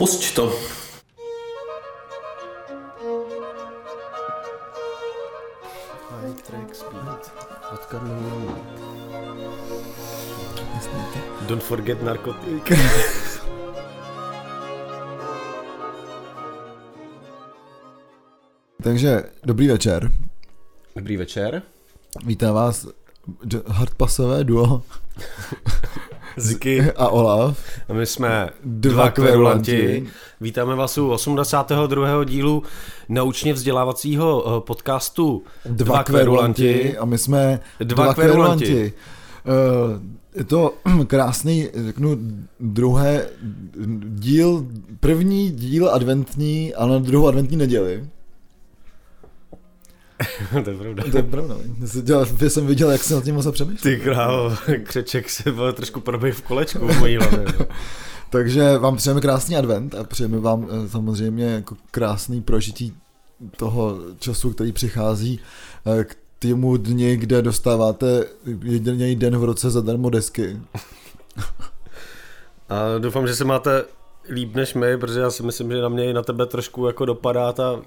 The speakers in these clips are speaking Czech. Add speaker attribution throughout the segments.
Speaker 1: Pusť to.
Speaker 2: High track speed.
Speaker 3: Od kamionu.
Speaker 1: Don't forget narkotik.
Speaker 2: Takže dobrý večer.
Speaker 1: Dobrý večer.
Speaker 2: Vítám vás hardpasové duo
Speaker 1: Ziky.
Speaker 2: a Olaf.
Speaker 1: A my jsme
Speaker 2: Dva
Speaker 1: dva
Speaker 2: kverulanti.
Speaker 1: kverulanti. Vítáme vás u 82. dílu naučně vzdělávacího eh, podcastu
Speaker 2: Dva, kverulanti a my jsme
Speaker 1: Dva kverulanti.
Speaker 2: Eh, Je to krásný, řeknu, druhé díl, první díl adventní, ale na druhou adventní neděli.
Speaker 1: to je pravda.
Speaker 2: To je pravda. Já jsem dělal- Já jsem viděl, jak se nad tím moc přemýšlel.
Speaker 1: Ty král, křeček se byl trošku probej v kolečku v mojí hlavě. no.
Speaker 2: Takže vám přejeme krásný advent a přejeme vám eh, samozřejmě jako krásný prožití toho času, který přichází eh, k tému dni, kde dostáváte jediný den v roce zadarmo desky.
Speaker 1: A doufám, že se máte líp než my, protože já si myslím, že na mě i na tebe trošku jako dopadá ta uh,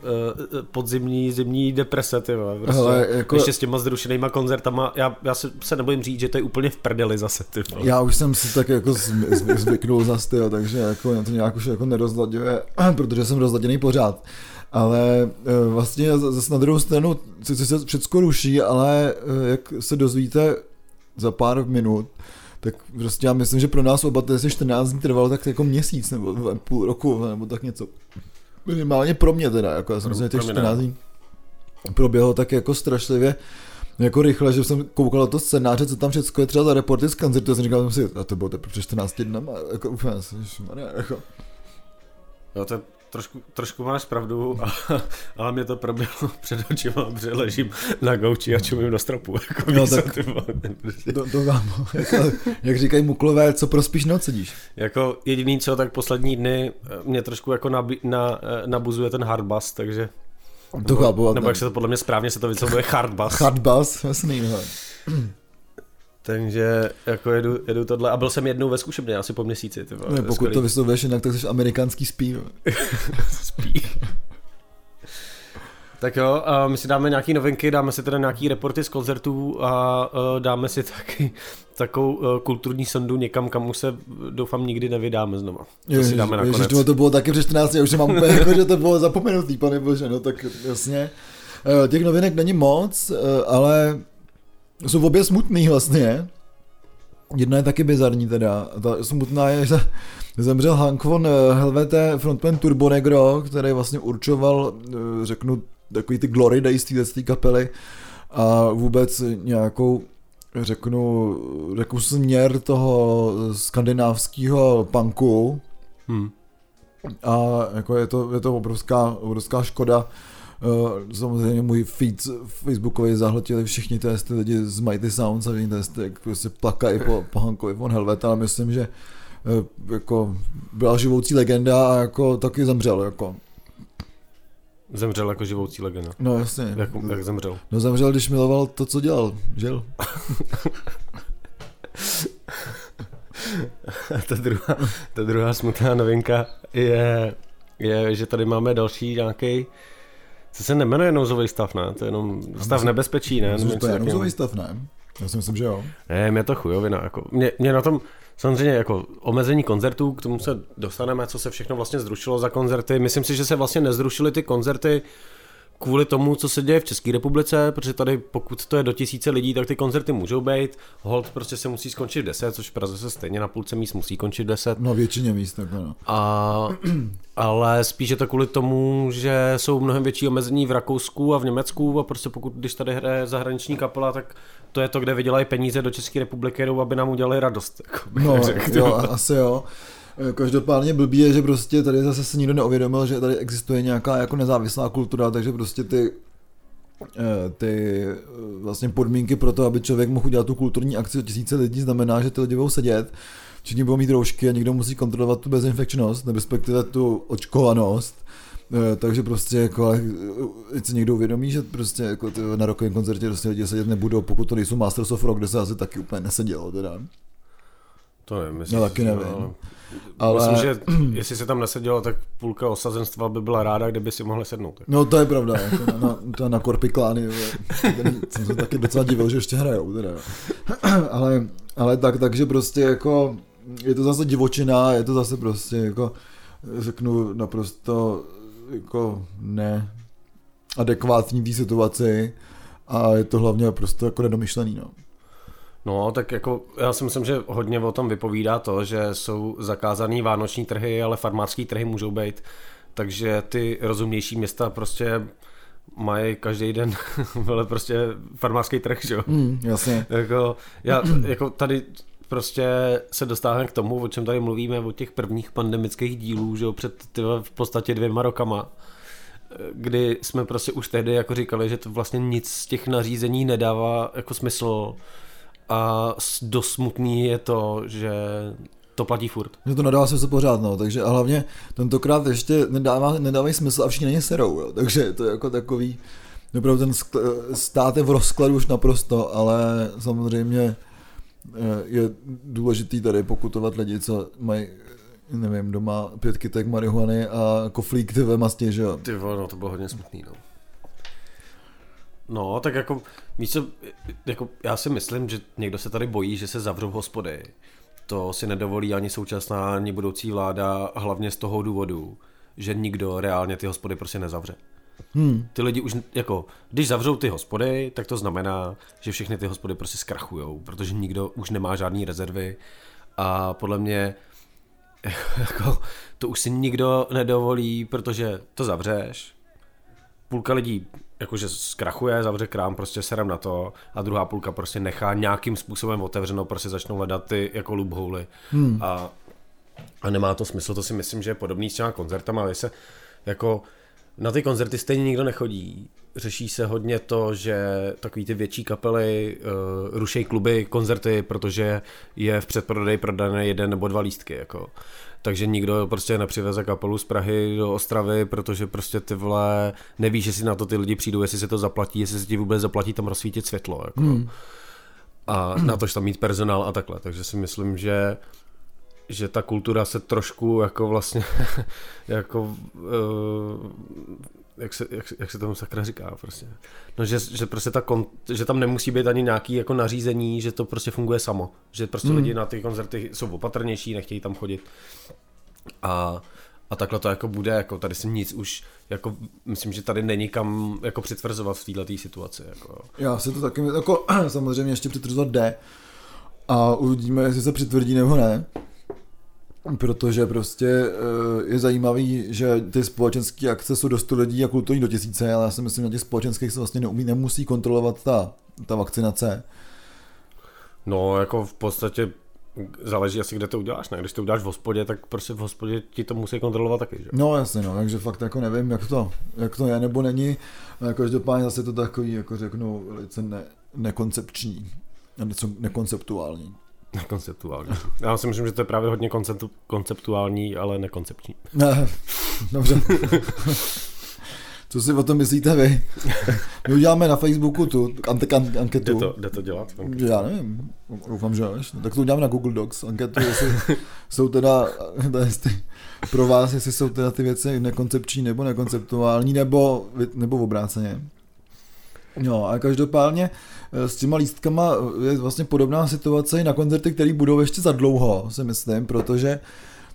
Speaker 1: podzimní, zimní deprese, ty vole, prostě.
Speaker 2: Hele, jako-
Speaker 1: Ještě s těma zrušenýma koncertama, já, já se, se nebojím říct, že to je úplně v prdeli zase, ty vole.
Speaker 2: Já už jsem si tak jako zv- zv- zvyknul za styl, takže jako mě to nějak už jako nerozladěje, protože jsem rozladěný pořád. Ale eh, vlastně zase na druhou stranu sice se všechno ruší, ale eh, jak se dozvíte za pár minut, tak prostě já myslím, že pro nás oba to jestli 14 dní trvalo tak jako měsíc nebo půl roku nebo tak něco. Minimálně pro mě teda, jako já jsem
Speaker 1: Pro-
Speaker 2: si těch
Speaker 1: pro mě
Speaker 2: 14 dní proběhlo tak jako strašlivě jako rychle, že jsem koukal na to scénáře, co tam všechno je třeba za reporty z koncertu, a jsem říkal jsem si, a to bylo teprve před 14 dnama, jako úplně, jako.
Speaker 1: Jo, to je trošku, trošku máš pravdu, a, ale mě to proběhlo před očima, protože ležím na gauči a čumím do stropu. Jako
Speaker 2: No, tak-
Speaker 1: prostě.
Speaker 2: To, to vám, jako, jak říkají muklové, co prospíš noc sedíš.
Speaker 1: Jako jediný co, tak poslední dny eh, mě trošku jako nabi, na, eh, nabuzuje ten hardbass, takže...
Speaker 2: To chápu.
Speaker 1: Nebo jak se to podle mě správně se to vyslovuje hardbass.
Speaker 2: Hardbass, jasný, no.
Speaker 1: Takže jako jedu, jedu tohle a byl jsem jednou ve zkušebně, asi po měsíci. Ty vole,
Speaker 2: Ne, pokud
Speaker 1: skvělý.
Speaker 2: to vyslovuješ jinak, tak jsi amerikánský spí.
Speaker 1: spí. tak jo, a my si dáme nějaký novinky, dáme si teda nějaký reporty z koncertů a uh, dáme si taky takovou uh, kulturní sondu někam, kam už se doufám nikdy nevydáme znova. To si dáme nakonec.
Speaker 2: Ježiš, to bylo taky před 14, já už mám úplně jako, že to bylo zapomenutý, pane bože, no tak jasně. Eh, Těch novinek není moc, ale jsou obě smutný vlastně. Jedna je taky bizarní teda. Ta smutná je, že zemřel Hank von eh, Helvete, frontman Turbo Negro, který vlastně určoval, eh, řeknu, takový ty glory days téhle té kapely a vůbec nějakou řeknu, řeknu směr toho skandinávského punku
Speaker 1: Hmm.
Speaker 2: a jako je to, je to obrovská, obrovská škoda. Eh, Samozřejmě můj feed facebookový zahltili všichni ty, lidi z Mighty Sounds a všichni ty, jak prostě plakají po, po Hankovi von Helveta, ale myslím, že eh, jako byla živoucí legenda a jako taky zemřel, jako.
Speaker 1: Zemřel jako živoucí legenda.
Speaker 2: No jasně.
Speaker 1: Jak, jak zemřel?
Speaker 2: No zemřel, když miloval to, co dělal, žil.
Speaker 1: A ta druhá, ta druhá smutná novinka je, je, že tady máme další nějaký co se nemenuje nouzový stav, ne? To je jenom stav
Speaker 2: myslím-
Speaker 1: nebezpečí, ne?
Speaker 2: Myslím, to je nouzový stav, ne? Já si myslím, že jo.
Speaker 1: Ne, mě to chujovina. Jako, mě, mě na tom samozřejmě jako omezení koncertů, k tomu se dostaneme, co se všechno vlastně zrušilo za koncerty. Myslím si, že se vlastně nezrušily ty koncerty kvůli tomu, co se děje v České republice, protože tady pokud to je do tisíce lidí, tak ty koncerty můžou být. Hold prostě se musí skončit v 10, což v Praze se stejně na půlce míst musí končit v 10.
Speaker 2: No většině míst, tak no.
Speaker 1: A, ale spíš je to kvůli tomu, že jsou mnohem větší omezení v Rakousku a v Německu a prostě pokud, když tady hraje zahraniční kapela, tak to je to, kde vydělají peníze do České republiky, aby nám udělali radost. Jako
Speaker 2: No, jo, asi jo. Eh, Každopádně blbý je, že prostě tady zase se nikdo neuvědomil, že tady existuje nějaká jako nezávislá kultura, takže prostě ty eh, ty eh, vlastně podmínky pro to, aby člověk mohl udělat tu kulturní akci o tisíce lidí, znamená, že ty lidi budou sedět, všichni budou mít roušky a někdo musí kontrolovat tu bezinfekčnost, respektive tu očkovanost. Takže prostě jako, ať si někdo uvědomí, že prostě jako na rokovém koncertě prostě lidi sedět nebudou, pokud to nejsou Masters of Rock, kde se asi taky úplně nesedělo teda.
Speaker 1: To nevím, myslím,
Speaker 2: No, taky nevím.
Speaker 1: Ale...
Speaker 2: Ale...
Speaker 1: Myslím, že jestli se tam nesedělo, tak půlka osazenstva by byla ráda, kdyby si mohli sednout.
Speaker 2: No to je pravda, jako na, na, to na Korpiklány, jsem se taky docela divil, že ještě hrajou. Teda. ale, ale tak, takže prostě jako je to zase divočina, je to zase prostě jako řeknu naprosto jako ne adekvátní té situaci a je to hlavně prostě jako nedomyšlený. No.
Speaker 1: No, tak jako já si myslím, že hodně o tom vypovídá to, že jsou zakázaný vánoční trhy, ale farmářský trhy můžou být, takže ty rozumnější města prostě mají každý den vele prostě farmářský trh, že jo?
Speaker 2: Mm, jasně.
Speaker 1: jako, já, jako tady prostě se dostáváme k tomu, o čem tady mluvíme, o těch prvních pandemických dílů, že jo, před tyhle v podstatě dvěma rokama, kdy jsme prostě už tehdy jako říkali, že to vlastně nic z těch nařízení nedává jako smysl a dost smutný je to, že to platí furt.
Speaker 2: Že to nedává smysl pořád, no, takže a hlavně tentokrát ještě nedává, nedávají smysl a všichni není serou, jo, takže to je jako takový, opravdu ten stát je v rozkladu už naprosto, ale samozřejmě eh, je důležitý tady pokutovat lidi, co mají nevím, doma pět kytek marihuany a koflík ty ve mastě, že jo.
Speaker 1: Ty no to bylo hodně smutný, no. No, tak jako, víš co, jako já si myslím, že někdo se tady bojí, že se zavřou hospody. To si nedovolí ani současná, ani budoucí vláda, hlavně z toho důvodu, že nikdo reálně ty hospody prostě nezavře. Hmm. Ty lidi už, jako, když zavřou ty hospody, tak to znamená, že všechny ty hospody prostě zkrachujou, protože nikdo už nemá žádné rezervy a podle mě jako, to už si nikdo nedovolí, protože to zavřeš, půlka lidí jakože zkrachuje, zavře krám, prostě serem na to a druhá půlka prostě nechá nějakým způsobem otevřenou, prostě začnou hledat ty jako loopholy hmm. a, a nemá to smysl, to si myslím, že je podobný s těma koncertama, ale se jako na ty koncerty stejně nikdo nechodí. Řeší se hodně to, že takový ty větší kapely uh, rušejí kluby, koncerty, protože je v předprodeji prodané jeden nebo dva lístky. Jako takže nikdo prostě nepřiveze kapelu z Prahy do Ostravy, protože prostě ty vole nevíš, jestli na to ty lidi přijdou, jestli se to zaplatí, jestli se ti vůbec zaplatí tam rozsvítit světlo. Jako. Hmm. A na tož tam mít personál a takhle. Takže si myslím, že že ta kultura se trošku jako vlastně jako uh, jak se, jak, jak se tomu sakra říká prostě. No, že, že prostě ta kon, že tam nemusí být ani nějaký jako nařízení, že to prostě funguje samo. Že prostě hmm. lidi na ty koncerty jsou opatrnější, nechtějí tam chodit. A, a takhle to jako bude, jako tady si nic už, jako myslím, že tady není kam jako přitvrzovat v této situaci. Jako.
Speaker 2: Já se to taky, jako samozřejmě ještě přitvrzovat jde a uvidíme, jestli se přitvrdí nebo ne protože prostě eh, je zajímavý, že ty společenské akce jsou dost lidí a kulturní do tisíce, ale já si myslím, že na těch společenských se vlastně neumí, nemusí kontrolovat ta, ta vakcinace.
Speaker 1: No, jako v podstatě záleží asi, kde to uděláš, ne? Když to uděláš v hospodě, tak prostě v hospodě ti to musí kontrolovat taky, že?
Speaker 2: No jasně, no, takže fakt jako nevím, jak to, jak to je nebo není. Každopádně zase to takový, jako řeknu, velice ne, nekoncepční něco nekonceptuální.
Speaker 1: Konceptuální. Já si myslím, že to je právě hodně konceptu, konceptuální, ale nekoncepční.
Speaker 2: Ne, dobře. Co si o tom myslíte vy? My uděláme na Facebooku tu an- anketu.
Speaker 1: Jde to, jde to dělat?
Speaker 2: Anketu. Já nevím, doufám, že než. Tak to uděláme na Google Docs anketu, jestli jsou teda, jestli, pro vás, jestli jsou teda ty věci nekoncepční nebo nekonceptuální, nebo, nebo obráceně. No a každopádně eh, s těma lístkama je vlastně podobná situace i na koncerty, které budou ještě za dlouho, si myslím, protože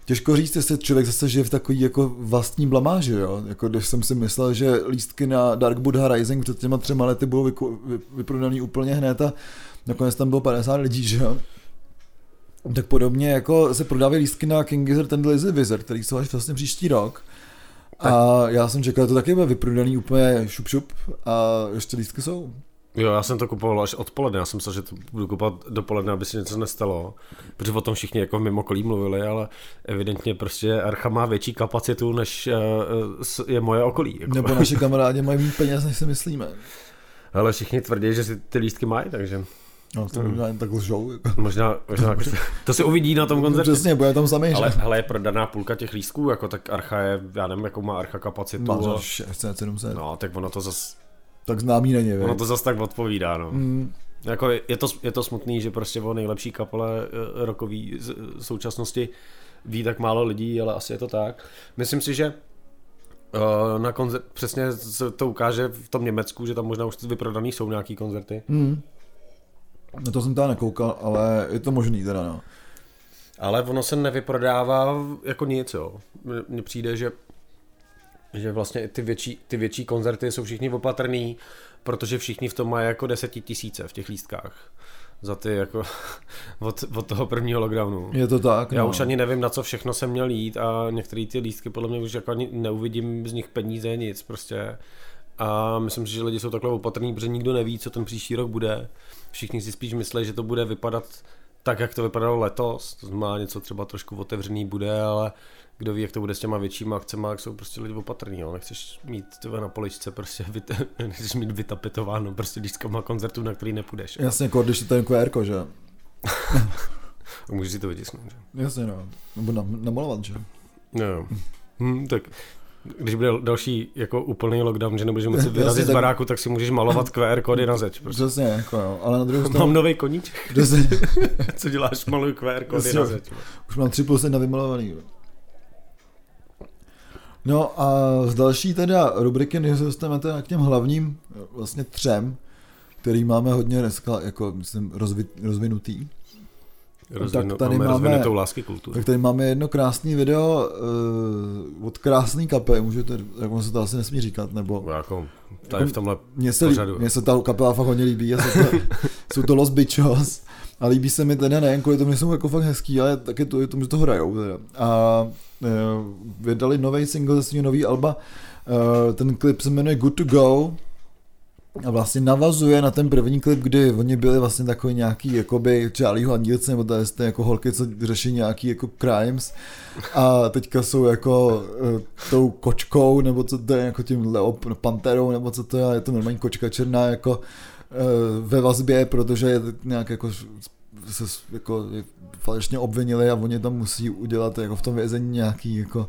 Speaker 2: těžko říct, jestli člověk zase žije v takový jako vlastní blamáži, jo? Jako když jsem si myslel, že lístky na Dark Buddha Rising před těma třema lety budou vyku, vy, vyprodaný úplně hned a nakonec tam bylo 50 lidí, že jo? Tak podobně jako se prodávají lístky na King Gizzard and Lazy Wizard, který jsou až vlastně příští rok. A já jsem čekal, že to taky bude vyprodaný úplně šup šup a ještě lístky jsou.
Speaker 1: Jo, já jsem to kupoval až odpoledne, já jsem myslel, že to budu kupovat dopoledne, aby se něco nestalo, protože o tom všichni jako mimo kolí mluvili, ale evidentně prostě Archa má větší kapacitu, než uh, je moje okolí. Jako.
Speaker 2: Nebo naši kamarádi mají méně peněz, než si myslíme.
Speaker 1: Ale všichni tvrdí, že si ty lístky mají, takže...
Speaker 2: No, to možná jen tak lžou.
Speaker 1: Možná, možná to se uvidí na tom koncertu.
Speaker 2: Přesně, bude tam samý.
Speaker 1: Ale hele, je prodaná půlka těch lístků, jako tak Archa je, já nevím, jakou má Archa kapacitu.
Speaker 2: Má a... 600, 700.
Speaker 1: No, tak ono to zas...
Speaker 2: Tak známý není,
Speaker 1: Ono to zas tak odpovídá, no. Mm. Jako je, to, je to smutný, že prostě o nejlepší kapele uh, rokový současnosti ví tak málo lidí, ale asi je to tak. Myslím si, že uh, na koncert, přesně se to ukáže v tom Německu, že tam možná už vyprodaný jsou nějaký koncerty.
Speaker 2: Hmm. No to jsem tam nekoukal, ale je to možný teda, no.
Speaker 1: Ale ono se nevyprodává jako nic, jo. Mně přijde, že že vlastně ty větší, ty větší koncerty jsou všichni opatrný, protože všichni v tom mají jako tisíce v těch lístkách za ty jako od, od toho prvního lockdownu.
Speaker 2: Je to tak.
Speaker 1: Já no. už ani nevím, na co všechno jsem měl jít a některé ty lístky podle mě už jako ani neuvidím z nich peníze, nic prostě. A myslím si, že lidi jsou takhle opatrní, protože nikdo neví, co ten příští rok bude. Všichni si spíš myslí, že to bude vypadat tak, jak to vypadalo letos. To znamená, něco třeba trošku otevřený bude, ale kdo ví, jak to bude s těma většíma akcemi, jak jsou prostě lidi opatrní, jo. nechceš mít tebe na poličce, prostě vyt, nechceš mít vytapetováno prostě má koncertu, na který nepůjdeš.
Speaker 2: Jo. Jasně, jako když je ten QR, že?
Speaker 1: můžeš si to vytisknout, že?
Speaker 2: Jasně, no. Nebo namalovat, že?
Speaker 1: No. Hm, tak když bude další jako úplný lockdown, že nebudeš moci vyrazit z baráku, tak si můžeš malovat QR kódy na zeď.
Speaker 2: Prostě. Přesně, jako jo. Ale na druhou
Speaker 1: stranu... Mám nový koníček. Přesně. Co děláš? Maluju QR kódy na zeď.
Speaker 2: Už mám 3 plus navymalovaný. Jo. No a z další teda rubriky, než se dostaneme teda k těm hlavním vlastně třem, který máme hodně dneska jako myslím rozvi, rozvinutý.
Speaker 1: Rozvinu, tak tady máme, máme lásky kultury.
Speaker 2: Tak tady máme jedno krásné video uh, od krásný kapely, můžete, jak se to asi nesmí říkat, nebo...
Speaker 1: No jako tady v tomhle
Speaker 2: mně se, pořadu. Mně se ta kapela fakt hodně líbí, jsou to, jsou to Los Bichos a líbí se mi teda nejen kvůli tomu, že jsou jako fakt hezký, ale taky to, tomu, že to hrajou. Teda. A uh, vydali nový single ze svého nový alba, uh, ten klip se jmenuje Good to Go, vlastně navazuje na ten první klip, kdy oni byli vlastně takový nějaký jakoby Charlieho andílci, nebo tady jste jako holky, co řeší nějaký jako crimes. A teďka jsou jako uh, tou kočkou, nebo co to je, jako tím leop, panterou, nebo co to je, je to normální kočka černá, jako uh, ve vazbě, protože je nějak jako se jako falešně obvinili a oni tam musí udělat jako v tom vězení nějaký jako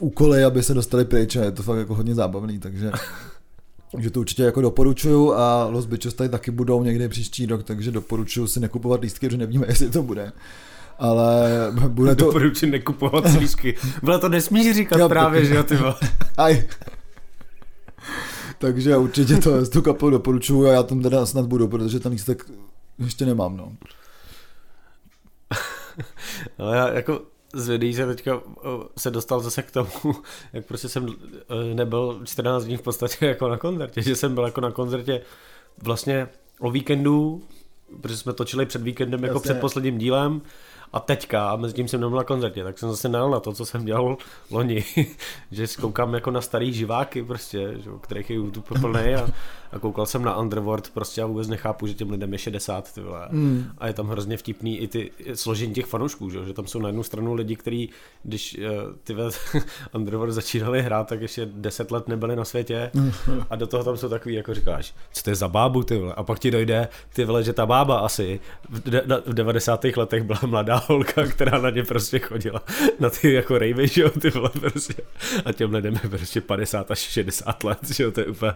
Speaker 2: úkoly, aby se dostali pryč a je to fakt jako hodně zábavný, takže takže to určitě jako doporučuju a Los Bichos tady taky budou někdy příští rok, takže doporučuju si nekupovat lístky, protože nevíme, jestli to bude. Ale bude to...
Speaker 1: Doporučuji nekupovat lístky. Bylo to nesmíš říkat jo, právě, tak... že jo, ty
Speaker 2: Aj. Takže určitě to, tu kapelu doporučuju a já tam teda snad budu, protože ten lístek ještě nemám, no.
Speaker 1: Ale já jako zvědý se teďka se dostal zase k tomu, jak prostě jsem e, nebyl 14 dní v podstatě jako na koncertě, že jsem byl jako na koncertě vlastně o víkendu, protože jsme točili před víkendem jako před posledním dílem a teďka, a mezi tím jsem nebyl na koncertě, tak jsem zase najel na to, co jsem dělal loni, že koukám jako na starý živáky prostě, že, kterých je YouTube plný a, a koukal jsem na Underworld prostě a vůbec nechápu, že těm lidem je 60 ty vole. Mm. A je tam hrozně vtipný i ty složení těch fanoušků, že, že tam jsou na jednu stranu lidi, kteří, když uh, ty Underworld začínali hrát, tak ještě 10 let nebyli na světě a do toho tam jsou takový, jako říkáš, co to je za bábu ty vole. A pak ti dojde ty vole, že ta bába asi v, de- v 90. letech byla mladá holka, která na ně prostě chodila na ty jako rejvy, že jo, ty vole prostě. A těm lidem je prostě 50 až 60 let, že jo, to je úplně,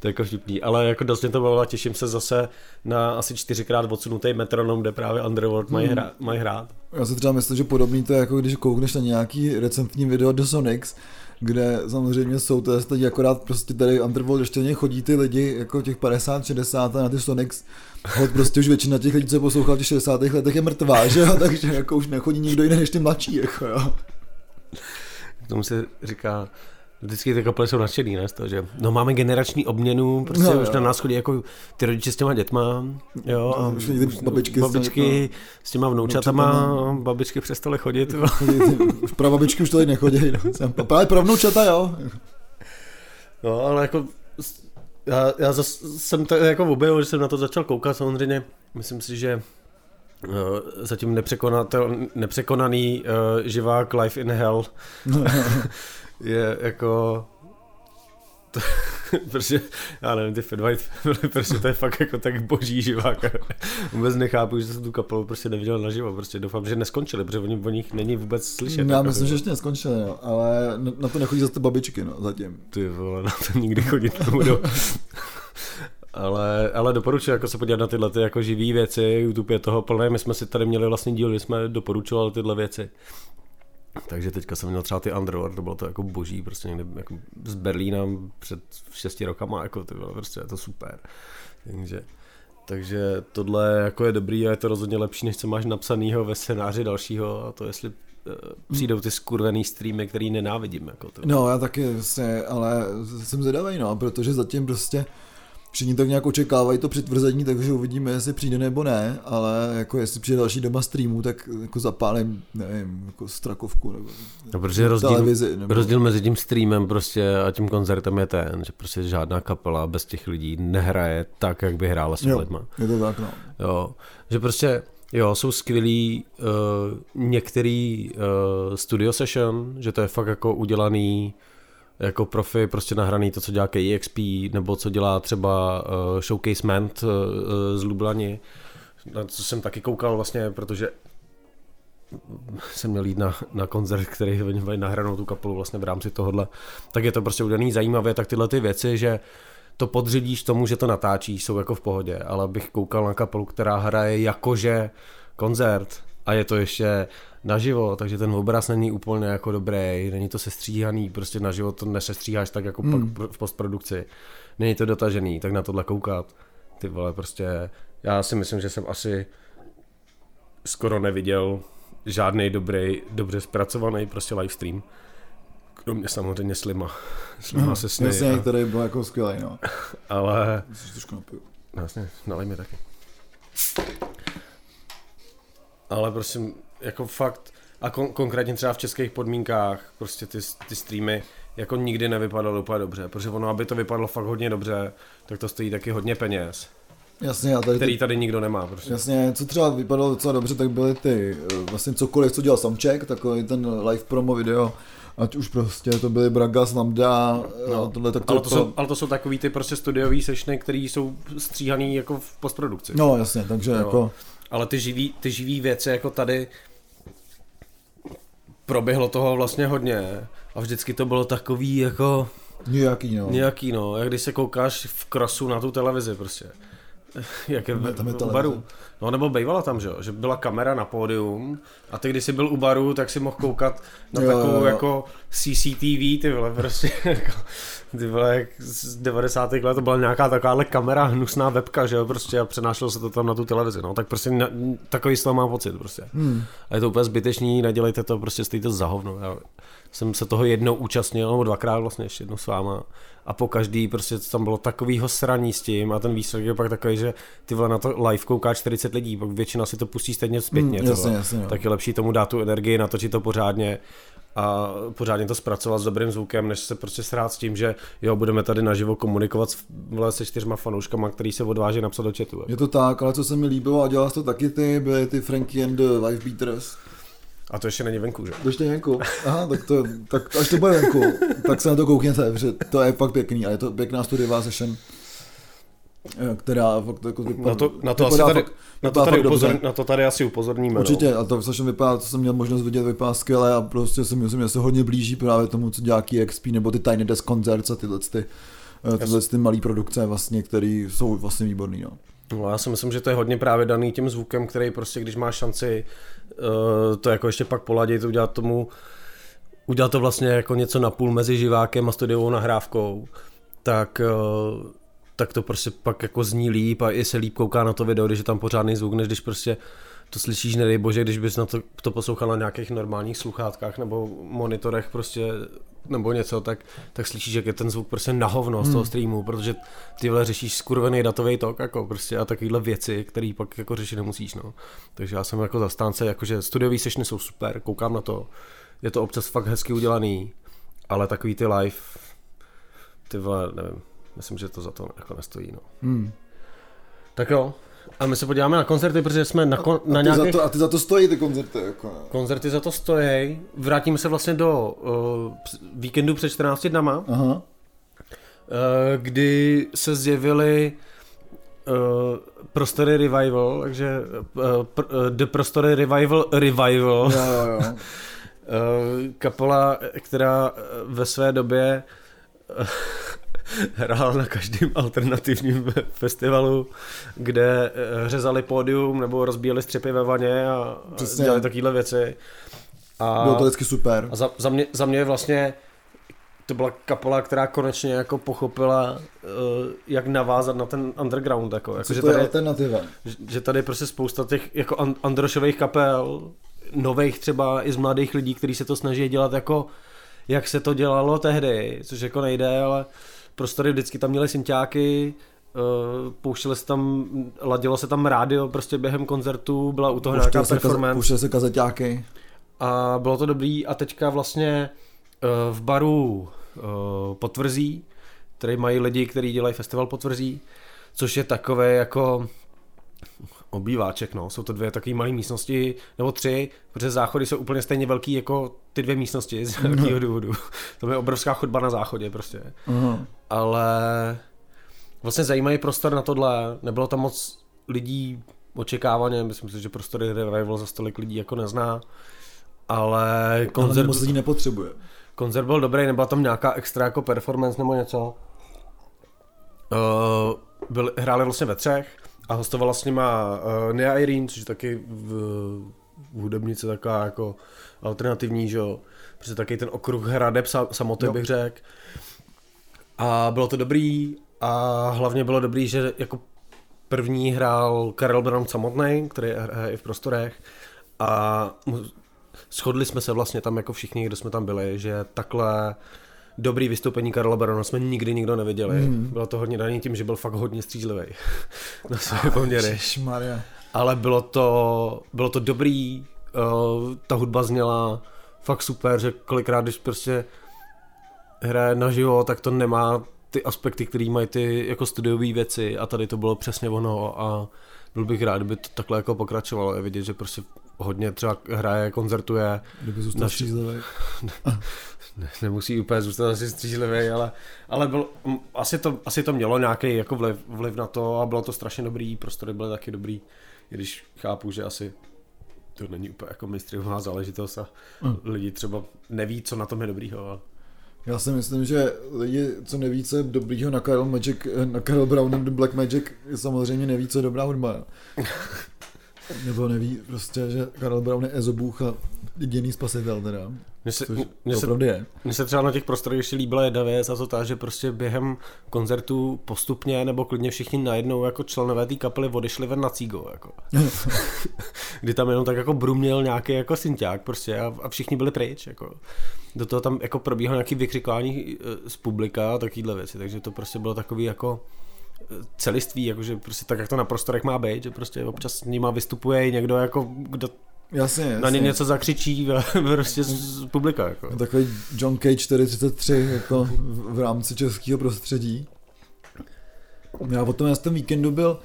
Speaker 1: to je jako vtipný. Ale jako dost mě to bavilo, těším se zase na asi čtyřikrát odsunutý metronom, kde právě Underworld mají, hmm. hra, mají hrát.
Speaker 2: Já si třeba myslím, že podobný to je jako když koukneš na nějaký recentní video do Sonics, kde samozřejmě jsou to teď akorát prostě tady Underworld ještě chodí ty lidi jako těch 50, 60 na ty Sonics Hod prostě už většina těch lidí, co poslouchal v těch 60. letech je mrtvá, že jo, takže jako už nechodí nikdo jiný než ty mladší, jako jo.
Speaker 1: K tomu se říká, Vždycky ty kapely jsou nadšený, ne? To, že no máme generační obměnu, prostě no, už jo. na nás chodí jako ty rodiče s těma dětma, jo, a
Speaker 2: babičky,
Speaker 1: babičky s těma vnoučatama, vnoučatama. babičky přestaly chodit.
Speaker 2: už babičky už tady nechodí, no. Právě vnoučata, jo.
Speaker 1: No, ale jako já, já zas, jsem to jako objevil, že jsem na to začal koukat samozřejmě. Myslím si, že uh, zatím nepřekonaný uh, živák Life in Hell je jako to, protože, já nevím, ty Fed White Family, prostě to je fakt jako tak boží živák. vůbec nechápu, že jsem tu kapelu prostě neviděl naživo, prostě doufám, že neskončili, protože oni o nich není vůbec slyšet.
Speaker 2: Já jako myslím, že ještě neskončili, no, ale na to nechodí zase babičky, no, zatím.
Speaker 1: Ty vole, na to nikdy chodit nebudou. Ale, ale doporučuji jako se podívat na tyhle ty jako živý věci, YouTube je toho plné, my jsme si tady měli vlastně díl, kdy jsme doporučovali tyhle věci. Takže teďka jsem měl třeba ty Underworld, to bylo to jako boží, prostě někde jako z Berlína před šesti rokama, jako to bylo prostě je to super. Takže, takže tohle jako je dobrý a je to rozhodně lepší, než co máš napsanýho ve scénáři dalšího a to jestli uh, přijdou ty skurvený streamy, který nenávidím. Jako to.
Speaker 2: No já taky vlastně, ale jsem zvědavý, no, protože zatím prostě všichni tak nějak očekávají to přitvrzení, takže uvidíme, jestli přijde nebo ne, ale jako jestli přijde další doba streamu, tak jako zapálím, nevím, jako strakovku nebo
Speaker 1: no, protože rozdíl, televizi. Nebo... Rozdíl mezi tím streamem prostě a tím koncertem je ten, že prostě žádná kapela bez těch lidí nehraje tak, jak by hrála s lidma.
Speaker 2: Je to tak, no.
Speaker 1: Jo, že prostě Jo, jsou skvělý uh, některý uh, studio session, že to je fakt jako udělaný jako profi prostě nahraný to, co dělá KEXP, nebo co dělá třeba uh, Showcase Ment uh, z Lublani, na co jsem taky koukal vlastně, protože jsem měl jít na, na koncert, který oni nahranou tu kapelu vlastně v rámci tohohle, tak je to prostě udělaný zajímavě, tak tyhle ty věci, že to podřídíš tomu, že to natáčí, jsou jako v pohodě, ale bych koukal na kapelu, která hraje jakože koncert a je to ještě naživo, takže ten obraz není úplně jako dobrý, není to sestříhaný, prostě naživo to nesestříháš tak jako hmm. pak v postprodukci. Není to dotažený, tak na tohle koukat. Ty vole, prostě já si myslím, že jsem asi skoro neviděl žádný dobrý, dobře zpracovaný prostě livestream. Kromě samozřejmě Slima. Slima
Speaker 2: no, se sny. Jasně, a... který byl jako skvělý, no.
Speaker 1: Ale...
Speaker 2: trošku napiju.
Speaker 1: Jasně, nalej mi taky. Ale prosím, jako fakt, a kon- konkrétně třeba v českých podmínkách, prostě ty, ty streamy jako nikdy nevypadaly úplně dobře, protože ono, aby to vypadalo fakt hodně dobře, tak to stojí taky hodně peněz.
Speaker 2: Jasně, a tady
Speaker 1: který tady nikdo nemá. Prostě.
Speaker 2: Jasně, co třeba vypadalo docela dobře, tak byly ty, eh, vlastně cokoliv, co dělal Samček, takový ten live promo video, ať už prostě to byly Bragas, Lambda, no, tohle, tak to,
Speaker 1: ale, to jsou, ale to jsou takový ty prostě studiový sešny, které jsou stříhaný jako v postprodukci.
Speaker 2: No jasně, takže jo. jako...
Speaker 1: Ale ty živý, ty živý věci jako tady, proběhlo toho vlastně hodně a vždycky to bylo takový jako...
Speaker 2: Nějaký no.
Speaker 1: Nějaký no, jak když se koukáš v krosu na tu televizi prostě. Jak je v, v baru. No nebo bývala tam, že jo? že byla kamera na pódium a ty, když jsi byl u baru, tak si mohl koukat na jo, takovou jo. jako CCTV, ty vole, prostě jako, ty vole, jak z 90. let to byla nějaká takováhle kamera, hnusná webka, že jo, prostě a přenášelo se to tam na tu televizi, no, tak prostě na, takový z toho mám pocit, prostě. Hmm. A je to úplně zbytečný, nedělejte to, prostě stojíte za hovno. Já jsem se toho jednou účastnil, nebo dvakrát vlastně ještě jednou s váma a po každý prostě tam bylo takovýho sraní s tím a ten výsledek je pak takový, že ty vole na to live kouká 40 lidí, pak většina si to pustí stejně zpětně. Mm, jasně, jasně, tak je lepší tomu dát tu energii, natočit to pořádně a pořádně to zpracovat s dobrým zvukem, než se prostě srát s tím, že jo, budeme tady naživo komunikovat s, vole, se čtyřma fanouškama, který se odváží napsat do chatu.
Speaker 2: Je to tak, ale co se mi líbilo a dělal to taky ty, byly ty Frankie and the Live Beaters.
Speaker 1: A to ještě není venku, že?
Speaker 2: To ještě není venku. Aha, tak, to, tak až to bude venku, tak se na to koukněte, protože to je fakt pěkný a je to pěkná studiová session která fakt jako vypadá,
Speaker 1: na to, na to, asi tady, fakt, na, to tady upozor, na to tady asi upozorníme.
Speaker 2: No. Určitě, no. a to session vypadá, to jsem měl možnost vidět, vypadá skvěle a prostě si myslím, že se hodně blíží právě tomu, co dělá KXP nebo ty Tiny Desk Concerts a tyhle, ty, eh, tyhle ty malé produkce vlastně, které jsou vlastně výborný. No.
Speaker 1: No, já si myslím, že to je hodně právě daný tím zvukem, který prostě, když máš šanci to jako ještě pak poladit, udělat tomu, udělat to vlastně jako něco napůl mezi živákem a studiovou nahrávkou, tak uh, tak to prostě pak jako zní líp a i se líp kouká na to video, když je tam pořádný zvuk, než když prostě to slyšíš, nedej bože, když bys na to, to poslouchal na nějakých normálních sluchátkách nebo monitorech prostě nebo něco, tak, tak slyšíš, jak je ten zvuk prostě na hovno hmm. z toho hmm. streamu, protože ty vole řešíš skurvený datový tok jako prostě a takovýhle věci, které pak jako řešit nemusíš, no. Takže já jsem jako zastánce, jakože studiový sešny jsou super, koukám na to, je to občas fakt hezky udělaný, ale takový ty live, ty vole, nevím, myslím, že to za to jako nestojí. No. Hmm. Tak jo, a my se podíváme na koncerty, protože jsme na, kon, na
Speaker 2: a,
Speaker 1: nějakých...
Speaker 2: Za to, a ty za to stojí ty koncerty? Jako...
Speaker 1: Koncerty za to stojí. Vrátíme se vlastně do uh, víkendu před 14 dnama, Aha. Uh, kdy se zjevily uh, Prostory Revival, takže uh, pr, uh, The Prostory Revival Revival. Jo, jo, jo. uh, kapela, která ve své době hrál na každém alternativním festivalu, kde eh, řezali pódium nebo rozbíjeli střepy ve vaně a,
Speaker 2: Přesně.
Speaker 1: dělali takovéhle věci. A,
Speaker 2: Bylo to vždycky super.
Speaker 1: a za, za, mě, za mě vlastně to byla kapela, která konečně jako pochopila, uh, jak navázat na ten underground. Jako, jako
Speaker 2: Co
Speaker 1: že,
Speaker 2: to je
Speaker 1: tady,
Speaker 2: alternativa?
Speaker 1: že- že tady prostě spousta těch jako underšových kapel, nových třeba i z mladých lidí, kteří se to snaží dělat jako jak se to dělalo tehdy, což jako nejde, ale prostory vždycky tam měli synťáky, uh, pouštěli se tam, ladilo se tam rádio prostě během koncertu, byla u toho nějaká
Speaker 2: Pouštěl kaze,
Speaker 1: performance
Speaker 2: pouštěl se kazeťáky.
Speaker 1: a bylo to dobrý a teďka vlastně uh, v baru uh, Potvrzí, který mají lidi, kteří dělají festival Potvrzí, což je takové jako obýváček, no. Jsou to dvě takové malé místnosti, nebo tři, protože záchody jsou úplně stejně velký jako ty dvě místnosti z nějakého důvodu. To je obrovská chodba na záchodě prostě.
Speaker 2: Aha.
Speaker 1: Ale vlastně zajímavý prostor na tohle, nebylo tam moc lidí očekávaně, myslím si, že prostory Revival za stolik lidí jako nezná, ale
Speaker 2: Ale
Speaker 1: koncert,
Speaker 2: moc lidí nepotřebuje.
Speaker 1: koncert byl dobrý, nebyla tam nějaká extra jako performance nebo něco. Uh, byl, hráli vlastně ve třech a hostovala s nima uh, Nia Irene, což je taky v, v hudebnici taková jako alternativní, že jo. Prostě taky ten okruh hradeb sa, samoty
Speaker 2: Jo.
Speaker 1: bych řekl. A bylo to dobrý a hlavně bylo dobrý, že jako první hrál Karel Brown samotný, který hraje i v prostorech a shodli jsme se vlastně tam jako všichni, kdo jsme tam byli, že takhle dobrý vystoupení Karla Barona jsme nikdy nikdo neviděli. Mm. Bylo to hodně daný tím, že byl fakt hodně střízlivý na své poměry.
Speaker 2: Maria.
Speaker 1: Ale bylo to, bylo to dobrý, uh, ta hudba zněla fakt super, že kolikrát, když prostě hraje naživo, tak to nemá ty aspekty, které mají ty jako studiové věci a tady to bylo přesně ono a byl bych rád, kdyby to takhle jako pokračovalo. Je vidět, že prostě hodně třeba hraje, koncertuje,
Speaker 2: Kdyby zůstal
Speaker 1: Naši-
Speaker 2: střízlivý.
Speaker 1: ne, nemusí úplně zůstat asi střízlivý, ale, ale byl, asi, to, asi to mělo nějaký jako vliv, vliv na to a bylo to strašně dobrý, prostory byly taky dobrý, i když chápu, že asi to není úplně jako mistrová záležitost a
Speaker 2: Hmm.
Speaker 1: lidi třeba neví, co na tom je dobrýho. Ale...
Speaker 2: Já si myslím, že lidi, co neví, co je dobrýho na Karel, Magic, na Karel Brown and the Black Magic, samozřejmě neví, co je dobrá hudba. Nebo neví prostě, že Karel Brown je ezobůh a jediný spasitel teda.
Speaker 1: Mně se, mně se,
Speaker 2: je.
Speaker 1: mně se třeba na těch prostorech ještě líbila jedna věc a to ta, že prostě během koncertu postupně nebo klidně všichni najednou jako členové té kapely odešli ven na cígo. Jako. kdy tam jenom tak jako bruměl nějaký jako synťák prostě a, a všichni byli pryč. Jako. Do toho tam jako probíhalo nějaký vykřikování eh, z publika a takovýhle věci, takže to prostě bylo takový jako celiství, jakože prostě tak, jak to na prostorech má být, že prostě občas s nima vystupuje i někdo, jako, kdo
Speaker 2: Jasně, jasně.
Speaker 1: na ně něco zakřičí prostě z, z publika. Jako.
Speaker 2: Takový John Cage 433 jako v, v rámci českého prostředí. Já potom já jsem víkendu byl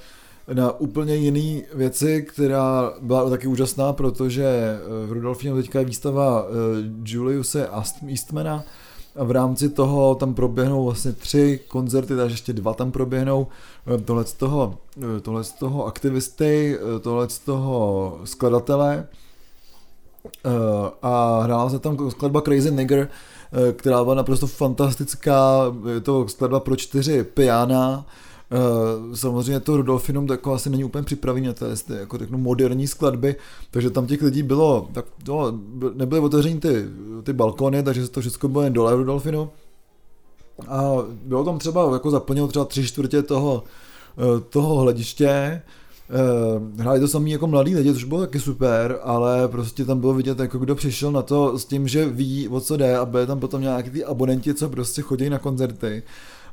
Speaker 2: na úplně jiný věci, která byla taky úžasná, protože eh, v Rudolfíně teďka je výstava eh, Juliuse Ast- Eastmana a v rámci toho tam proběhnou vlastně tři koncerty, takže ještě dva tam proběhnou. Eh, Tohle z toho, eh, tohle z toho aktivisty, eh, tohle z toho skladatele. A hrála se tam skladba Crazy Nigger, která byla naprosto fantastická, je to skladba pro čtyři piana, samozřejmě to Rudolfinum jako asi není úplně připravený na to, jestli jako řeknu moderní skladby, takže tam těch lidí bylo, tak to, nebyly otevřeny ty, ty balkony, takže to všechno bylo jen dole v Rudolfinu. A bylo tam třeba, jako zaplnilo třeba tři čtvrtě toho, eh, toho hlediště, Uh, hráli to samý jako mladí lidi, což bylo taky super, ale prostě tam bylo vidět, jako kdo přišel na to s tím, že ví, o co jde a byli tam potom nějaký ty abonenti, co prostě chodí na koncerty.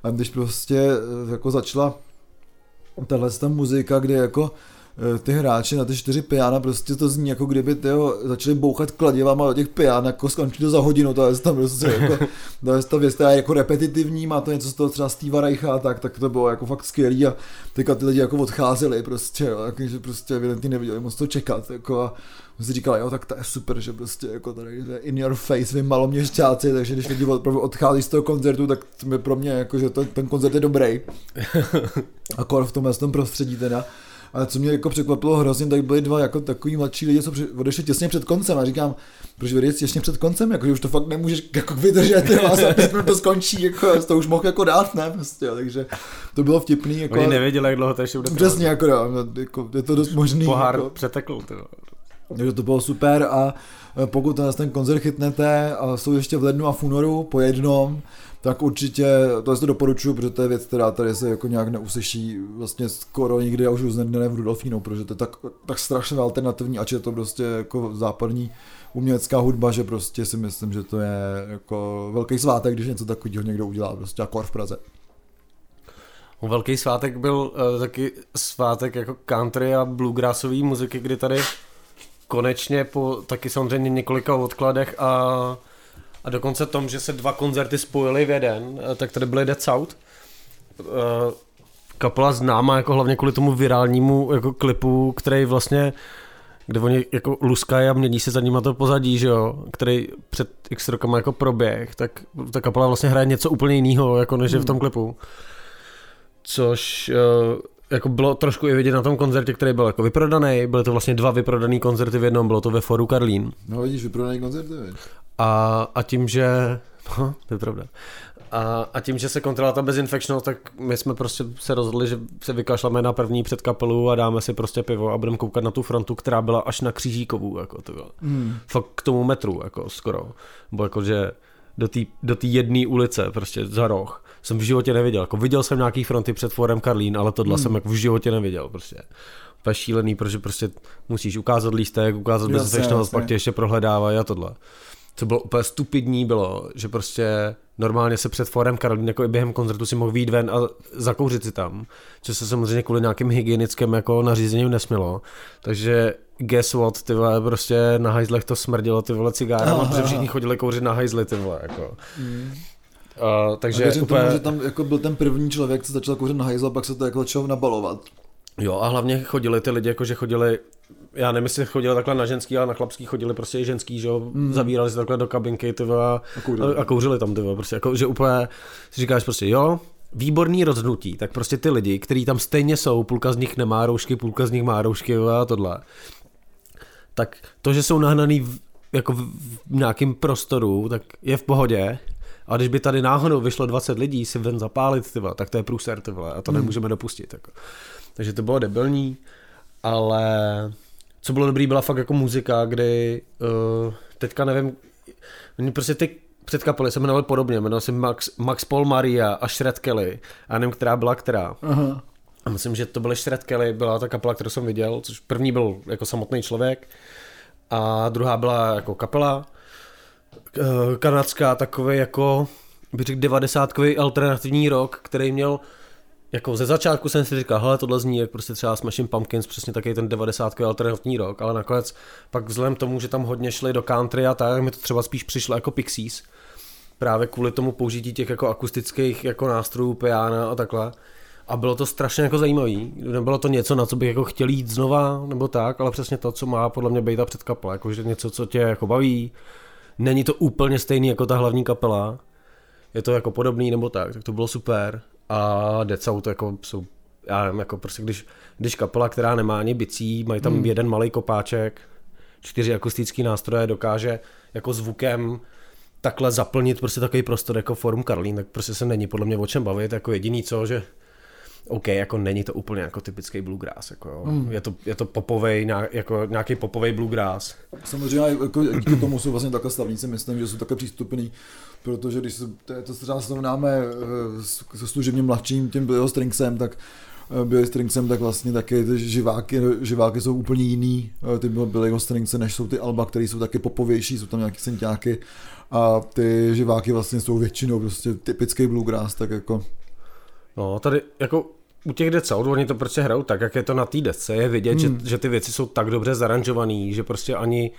Speaker 2: A když prostě eh, jako začala tahle ta muzika, kde jako eh, ty hráči na ty čtyři piana, prostě to zní jako kdyby tyho, začali bouchat kladivama do těch pian, jako skončí to za hodinu, to je tam prostě jako, to je ta věc, která je jako repetitivní, má to něco z toho třeba Steva Reicha tak, tak to bylo jako fakt skvělý a teďka ty lidi jako odcházeli prostě, jo, prostě evidentně neviděli moc to čekat, jako a si říkal, jo, tak to je super, že prostě jako tady je in your face, vy maloměšťáci, takže když lidi opravdu odchází z toho koncertu, tak to je pro mě jako, že to, ten koncert je dobrý. Akor v tomhle tom prostředí teda. Ale co mě jako překvapilo hrozně, tak byli dva jako takový mladší lidi, co odešli těsně před koncem a říkám, proč odejít těsně před koncem, jako, že už to fakt nemůžeš jako vydržet, jo, a to skončí, jako, to už mohl jako dát, ne, prostě, jo, takže to bylo vtipný, jako,
Speaker 1: Oni nevěděli, jak dlouho to ještě bude
Speaker 2: přesně, jako, no, jako, je to dost možný,
Speaker 1: Pohár
Speaker 2: jako,
Speaker 1: přetekl, vole.
Speaker 2: Takže to bylo super a e, pokud tenhle ten koncert chytnete a jsou ještě v lednu a v únoru po jednom, tak určitě to to doporučuji, protože to je věc, která tady se jako nějak neuslyší vlastně skoro nikdy a už uznedne v Rudolfínu, protože to je tak, tak strašně alternativní, ač je to prostě jako západní umělecká hudba, že prostě si myslím, že to je jako velký svátek, když něco takového někdo udělá, prostě jako v Praze.
Speaker 1: Velký svátek byl uh, taky svátek jako country a bluegrassové muziky, kdy tady konečně po taky samozřejmě několika odkladech a, a dokonce tom, že se dva koncerty spojily v jeden, eh, tak tady byly Dead South. Uh, kapela známá jako hlavně kvůli tomu virálnímu jako klipu, který vlastně kde oni jako luskají a mění se za nima to pozadí, že jo, který před x rokama jako proběh, tak ta kapela vlastně hraje něco úplně jiného, jako než je v tom klipu což uh, jako bylo trošku i vidět na tom koncertě, který byl jako vyprodaný. Byly to vlastně dva vyprodaný koncerty v jednom, bylo to ve Foru Karlín.
Speaker 2: No vidíš, vyprodaný koncerty, viď?
Speaker 1: A, a tím, že... No, to je pravda. A, a tím, že se kontrola ta bezinfekčnost, tak my jsme prostě se rozhodli, že se vykašleme na první předkapelu a dáme si prostě pivo a budeme koukat na tu frontu, která byla až na Křížíkovou, jako to bylo.
Speaker 2: Hmm.
Speaker 1: Fakt k tomu metru, jako skoro. Bo jako, že do té do jedné ulice, prostě za roh, jsem v životě neviděl. Jako viděl jsem nějaký fronty před Forem Karlín, ale tohle
Speaker 2: Hmm.
Speaker 1: jsem jako v životě neviděl, prostě. To šílený, protože prostě musíš ukázat lístek, ukázat
Speaker 2: jasně.
Speaker 1: pak tě ještě prohledávají a tohle. Co bylo úplně stupidní bylo, že prostě normálně se před Forem Karolín jako i během koncertu si mohl výjít ven a zakouřit si tam, což se samozřejmě kvůli nějakým hygienickým jako nařízením nesmělo. Takže guess what, ty vole, prostě na hajzlech to smrdilo ty vole cigárama, protože všichni chodili kouřit na hajzly, ty vole, jako.
Speaker 2: Hmm.
Speaker 1: Uh, takže
Speaker 2: A věřím
Speaker 1: úplně...
Speaker 2: tomu, že tam jako byl ten první člověk, co začal kouřit na hajzl, a pak se to jako začalo nabalovat.
Speaker 1: Jo a hlavně chodili ty lidi, jako že chodili, já nevím, jestli chodili takhle na ženský, ale na chlapský chodili prostě i ženský, že jo, mm. zavírali se takhle do kabinky, ty a,
Speaker 2: A kouřili.
Speaker 1: a kouřili tam, ty prostě, jako, že úplně si říkáš prostě, jo, výborný rozhodnutí, tak prostě ty lidi, kteří tam stejně jsou, půlka z nich nemá roušky, půlka z nich má roušky a tohle, tak to, že jsou nahnaný v, jako v, v nějakém prostoru, tak je v pohodě, a když by tady náhodou vyšlo 20 lidí si ven zapálit, ty vole, tak to je průser, ty vole, a to
Speaker 2: Hmm.
Speaker 1: nemůžeme dopustit. Jako. Takže to bylo debilní, ale co bylo dobrý, byla fakt jako muzika, kdy uh, teďka nevím, oni prostě ty předkapely se jmenovaly podobně, jmenoval se Max, Max Paul Maria a Shred Kelly, a nevím, která byla která.
Speaker 2: Aha.
Speaker 1: A myslím, že to byly Shred Kelly, byla ta kapela, kterou jsem viděl, což první byl jako samotný člověk a druhá byla jako kapela kanadská, takový jako bych řekl 90 alternativní rock, který měl jako ze začátku jsem si říkal, hele, tohle zní jak prostě třeba Smashing Pumpkins, přesně taky ten 90 alternativní rock, ale nakonec pak vzhledem tomu, že tam hodně šli do country a tak, mi to třeba spíš přišlo jako Pixies, právě kvůli tomu použití těch jako akustických jako nástrojů, piana a takhle. A bylo to strašně jako zajímavý. Nebylo to něco, na co bych jako chtěl jít znova, nebo tak, ale přesně to, co má podle mě být ta předkapela. Jakože něco, co tě jako baví. Není to úplně stejný jako ta hlavní kapela. Je to jako podobný nebo tak, tak to bylo super. A Dead South jako jsou, já nevím, jako prostě když, když kapela, která nemá ani bicí, mají tam hmm. jeden malý kopáček, čtyři akustické nástroje, dokáže jako zvukem takhle zaplnit prostě takový prostor jako Forum Karlín, tak prostě se není podle mě o čem bavit, jako jediný co, že OK, jako není to úplně jako typický bluegrass, jako jo.
Speaker 2: Hmm.
Speaker 1: Je to, je to popovej, jako nějaký popovej bluegrass.
Speaker 2: Samozřejmě jako díky tomu jsou vlastně takhle stavníci, myslím, že jsou takhle přístupný, protože když se, to, to třeba srovnáme eh, se služebně mladším tím Billyho Stringsem, tak eh, Billy Stringsem, tak vlastně taky ty živáky, živáky jsou úplně jiný, eh, ty Billyho Stringse, než jsou ty alba, které jsou taky popovější, jsou tam nějaký synťáky a ty živáky vlastně jsou většinou prostě typický bluegrass, tak jako
Speaker 1: No, tady jako u těch South, oni to prostě hrajou tak, jak je to na té desce, je vidět, hmm. že, že ty věci jsou tak dobře zaranžovaný, že prostě ani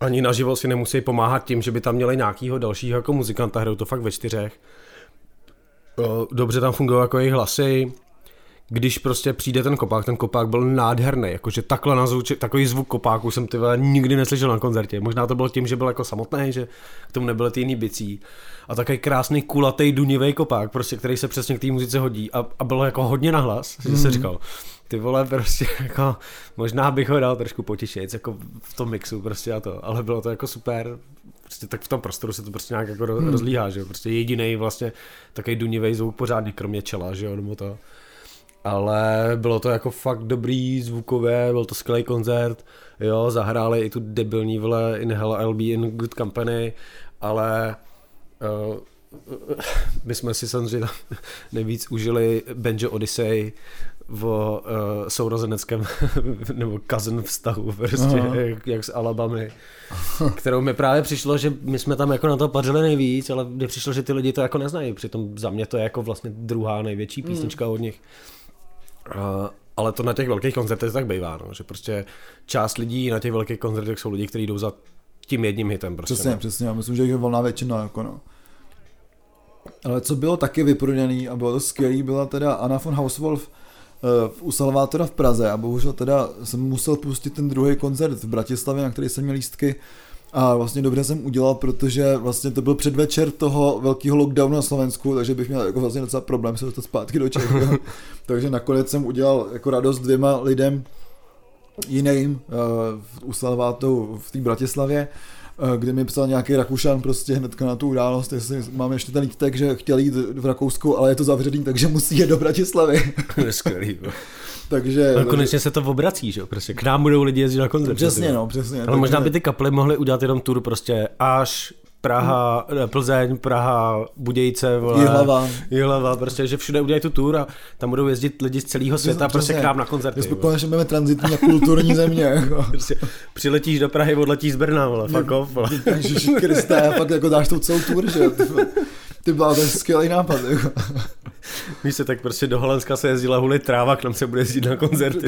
Speaker 1: ani naživo si nemusí pomáhat tím, že by tam měli nějakýho dalšího jako muzikanta, hrajou to fakt ve čtyřech. Dobře tam fungují jako jejich hlasy, když prostě přijde ten kopák, ten kopák byl nádherný, jakože takhle na zvuči, takový zvuk kopáku jsem ty vole nikdy neslyšel na koncertě. Možná to bylo tím, že byl jako samotný, že k tomu nebyly ty jiný bicí. A takový krásný kulatý dunivý kopák, prostě, který se přesně k té muzice hodí a, a bylo jako hodně nahlas, že
Speaker 2: Mhm.
Speaker 1: se říkal, ty vole prostě jako, možná bych ho dal trošku potišejc, jako v tom mixu prostě a to, ale bylo to jako super, prostě tak v tom prostoru se to prostě nějak jako hmm. rozlíhá, že jo, prostě jediný vlastně takový dunivý zvuk pořádně, kromě čela, že jo, nebo to. Ale bylo to jako fakt dobrý zvukové, byl to skvělý koncert, jo, zahráli i tu debilní vole In Hell I'll Be in Good Company, ale uh, my jsme si samozřejmě nejvíc užili Benjo Odyssey v uh, sourozeneckém nebo cousin vztahu prostě, jak, jak s Alabamy, kterou mi právě přišlo, že my jsme tam jako na to pařili nejvíc, ale mně přišlo, že ty lidi to jako neznají, přitom za mě to je jako vlastně druhá největší hmm. písnička mm. od nich. Uh, ale to na těch velkých koncertech tak bývá, no, že prostě část lidí na těch velkých koncertech jsou lidi, kteří jdou za tím jedním hitem. Prostě,
Speaker 2: přesně, no. přesně, já myslím, že je volná většina, jako no. Ale co bylo taky vyprodaný a bylo to skvělý, byla teda Anna von Hauswolf uh, u Salvátora v Praze a bohužel teda jsem musel pustit ten druhý koncert v Bratislavě, na který jsem měl lístky a vlastně dobře jsem udělal, protože vlastně to byl předvečer toho velkého lockdownu na Slovensku, takže bych měl jako vlastně docela problém se dostat zpátky do Čech. takže nakonec jsem udělal jako radost dvěma lidem jiným uh, u Salvátu v té Bratislavě Eh, kde mi psal nějaký Rakušan prostě hnedka na tu událost, jestli mám ještě ten lítek, že chtěl jít v Rakousku, ale je to zavřený, takže musí jít do Bratislavy.
Speaker 1: Skvělý.
Speaker 2: Takže...
Speaker 1: Ale konečně se to obrací, že jo? Prostě k nám budou lidi jezdit na koncert.
Speaker 2: Přesně, no, přesně.
Speaker 1: Ale takže... možná by ty kapely mohly udělat jenom tour prostě až Praha, hmm. Plzeň, Praha, Budějce, vole,
Speaker 2: Jihlava.
Speaker 1: Jihlava, prostě, že všude udělají tu tour a tam budou jezdit lidi z celého světa prostě k nám na koncerty.
Speaker 2: My konečně budeme transitní a kulturní země. Jako.
Speaker 1: Prostě, přiletíš do Prahy, odletíš z Brna, vole, fuck off. Vole.
Speaker 2: Ježiši Kriste, a pak jako dáš tu celou tour, že ty byla to skvělý nápad. Jako.
Speaker 1: Víš se, tak prostě do Holandska se jezdila hulit tráva, k nám se bude jezdit na koncerty.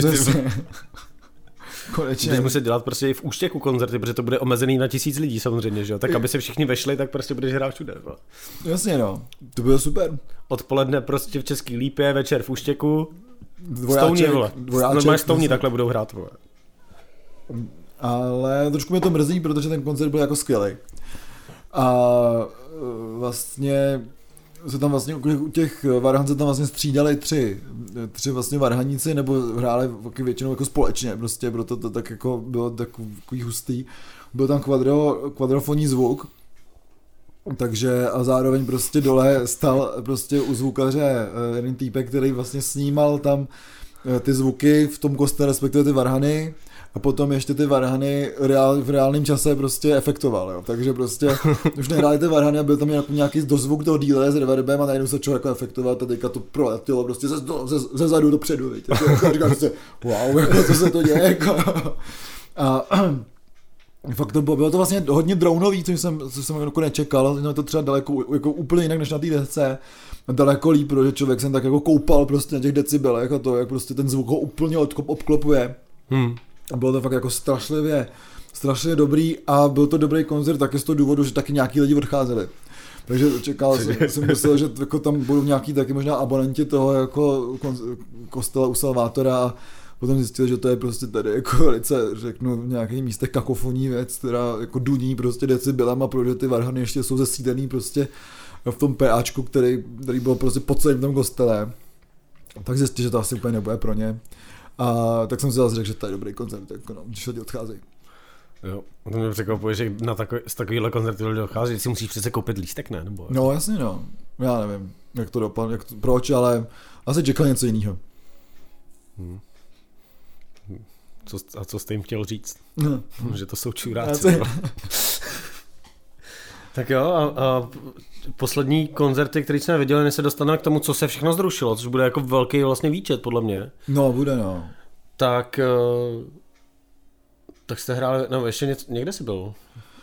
Speaker 2: Konečně.
Speaker 1: Budeš muset dělat prostě i v úštěku koncerty, protože to bude omezený na tisíc lidí samozřejmě, že jo? Tak aby se všichni vešli, tak prostě budeš hrát všude. No.
Speaker 2: Jasně no, to bylo super.
Speaker 1: Odpoledne prostě v Český lípě, večer v úštěku.
Speaker 2: Dvojáček,
Speaker 1: Stouní, vole. Dvojáček, Normálně stouní takhle budou hrát, vole.
Speaker 2: Ale trošku mě to mrzí, protože ten koncert byl jako skvělý. A e, vlastně se tam vlastně u těch varhan se tam vlastně střídali tři, tři vlastně varhaníci, nebo hráli většinou jako společně, prostě proto to tak jako bylo takový hustý. Byl tam kvadro, kvadrofonní zvuk, takže a zároveň prostě dole stal prostě u zvukaře eh, jeden týpek, který vlastně snímal tam eh, ty zvuky v tom kostele, respektive ty varhany a potom ještě ty varhany reál, v reálném čase prostě efektoval, jo. takže prostě už nehráli ty varhany a byl tam nějaký, dozvuk toho díle s reverbem a najednou se člověk jako efektovat a teďka to proletělo prostě ze, ze, ze zadu dopředu, víte, jako, říkám prostě, wow, jako, co se to děje, jako. a Fakt to bylo, bylo to vlastně hodně dronový, což jsem, co jsem jako nečekal, no to třeba daleko, jako úplně jinak než na té desce, daleko líp, protože člověk jsem tak jako koupal prostě na těch decibelech a to, jak prostě ten zvuk ho úplně obklopuje. Hmm. A bylo to fakt jako strašlivě, strašně dobrý a byl to dobrý koncert taky z toho důvodu, že taky nějaký lidi odcházeli. Takže čekal jsem, jsem myslel, že jako tam budou nějaký taky možná abonenti toho jako kostela u Salvátora a potom zjistil, že to je prostě tady jako velice, řeknu, v nějakých místech kakofonní věc, která jako duní prostě decibelama, protože ty varhany ještě jsou zesídený prostě v tom PAčku, který, který byl prostě pod celým tom kostele. Tak zjistil, že to asi úplně nebude pro ně. A tak jsem si zase řekl, že to je dobrý koncert, jako no, když lidi odcházejí.
Speaker 1: Jo, to mě překvapuje, že na takový, z takovýhle koncerty lidi odchází, si musíš přece koupit lístek, ne? Nebo
Speaker 2: no jasně no, já nevím, jak to dopadne, jak to, proč, ale asi čekal něco jiného. Hmm.
Speaker 1: Co, a co jste jim chtěl říct? No. že to jsou čuráci. tak jo, a, a poslední koncerty, které jsme viděli, než se dostaneme k tomu, co se všechno zrušilo, což bude jako velký vlastně výčet, podle mě.
Speaker 2: No, bude no.
Speaker 1: Tak, eh, tak jste hráli, no ještě něco, někde jsi byl?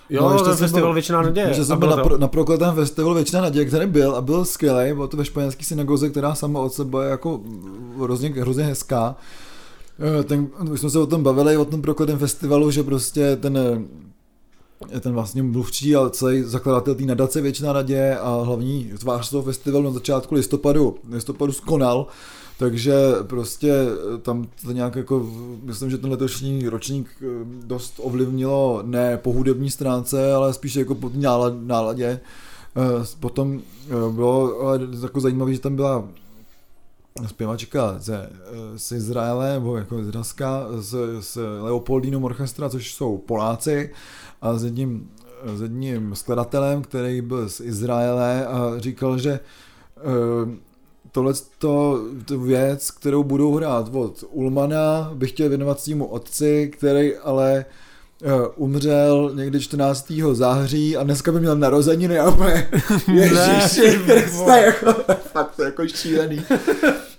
Speaker 1: Jo,
Speaker 2: no,
Speaker 1: ještě ten festival byl, Většina naděje.
Speaker 2: Že jsem byl na, pro, na prokletém festivalu Většina naděje, který byl a byl skvělý, bylo to ve španělské synagoze, která sama od sebe je jako hrozně, hrozně hezká. Eh, ten, už jsme se o tom bavili, o tom prokletém festivalu, že prostě ten ten vlastně mluvčí a celý zakladatel té nadace Většina naděje a hlavní tvář toho festivalu na začátku listopadu, listopadu skonal, takže prostě tam to nějak jako, myslím, že ten letošní ročník eh, dost ovlivnilo ne po hudební stránce, ale spíš jako po náladě. Eh, potom eh, bylo jako zajímavé, že tam byla zpěvačka ze, z Izraele, nebo jako z, z Leopoldinum Orchestra, což jsou Poláci, a s jedním, s jedním skladatelem, který byl z Izraele a říkal, že tohle to věc, kterou budou hrát od Ulmana, bych chtěl věnovat svýmu otci, který ale uh, umřel někdy 14. září a dneska by měl narozeniny a úplně Ježiši Krista, jako, fakt to jako šílený.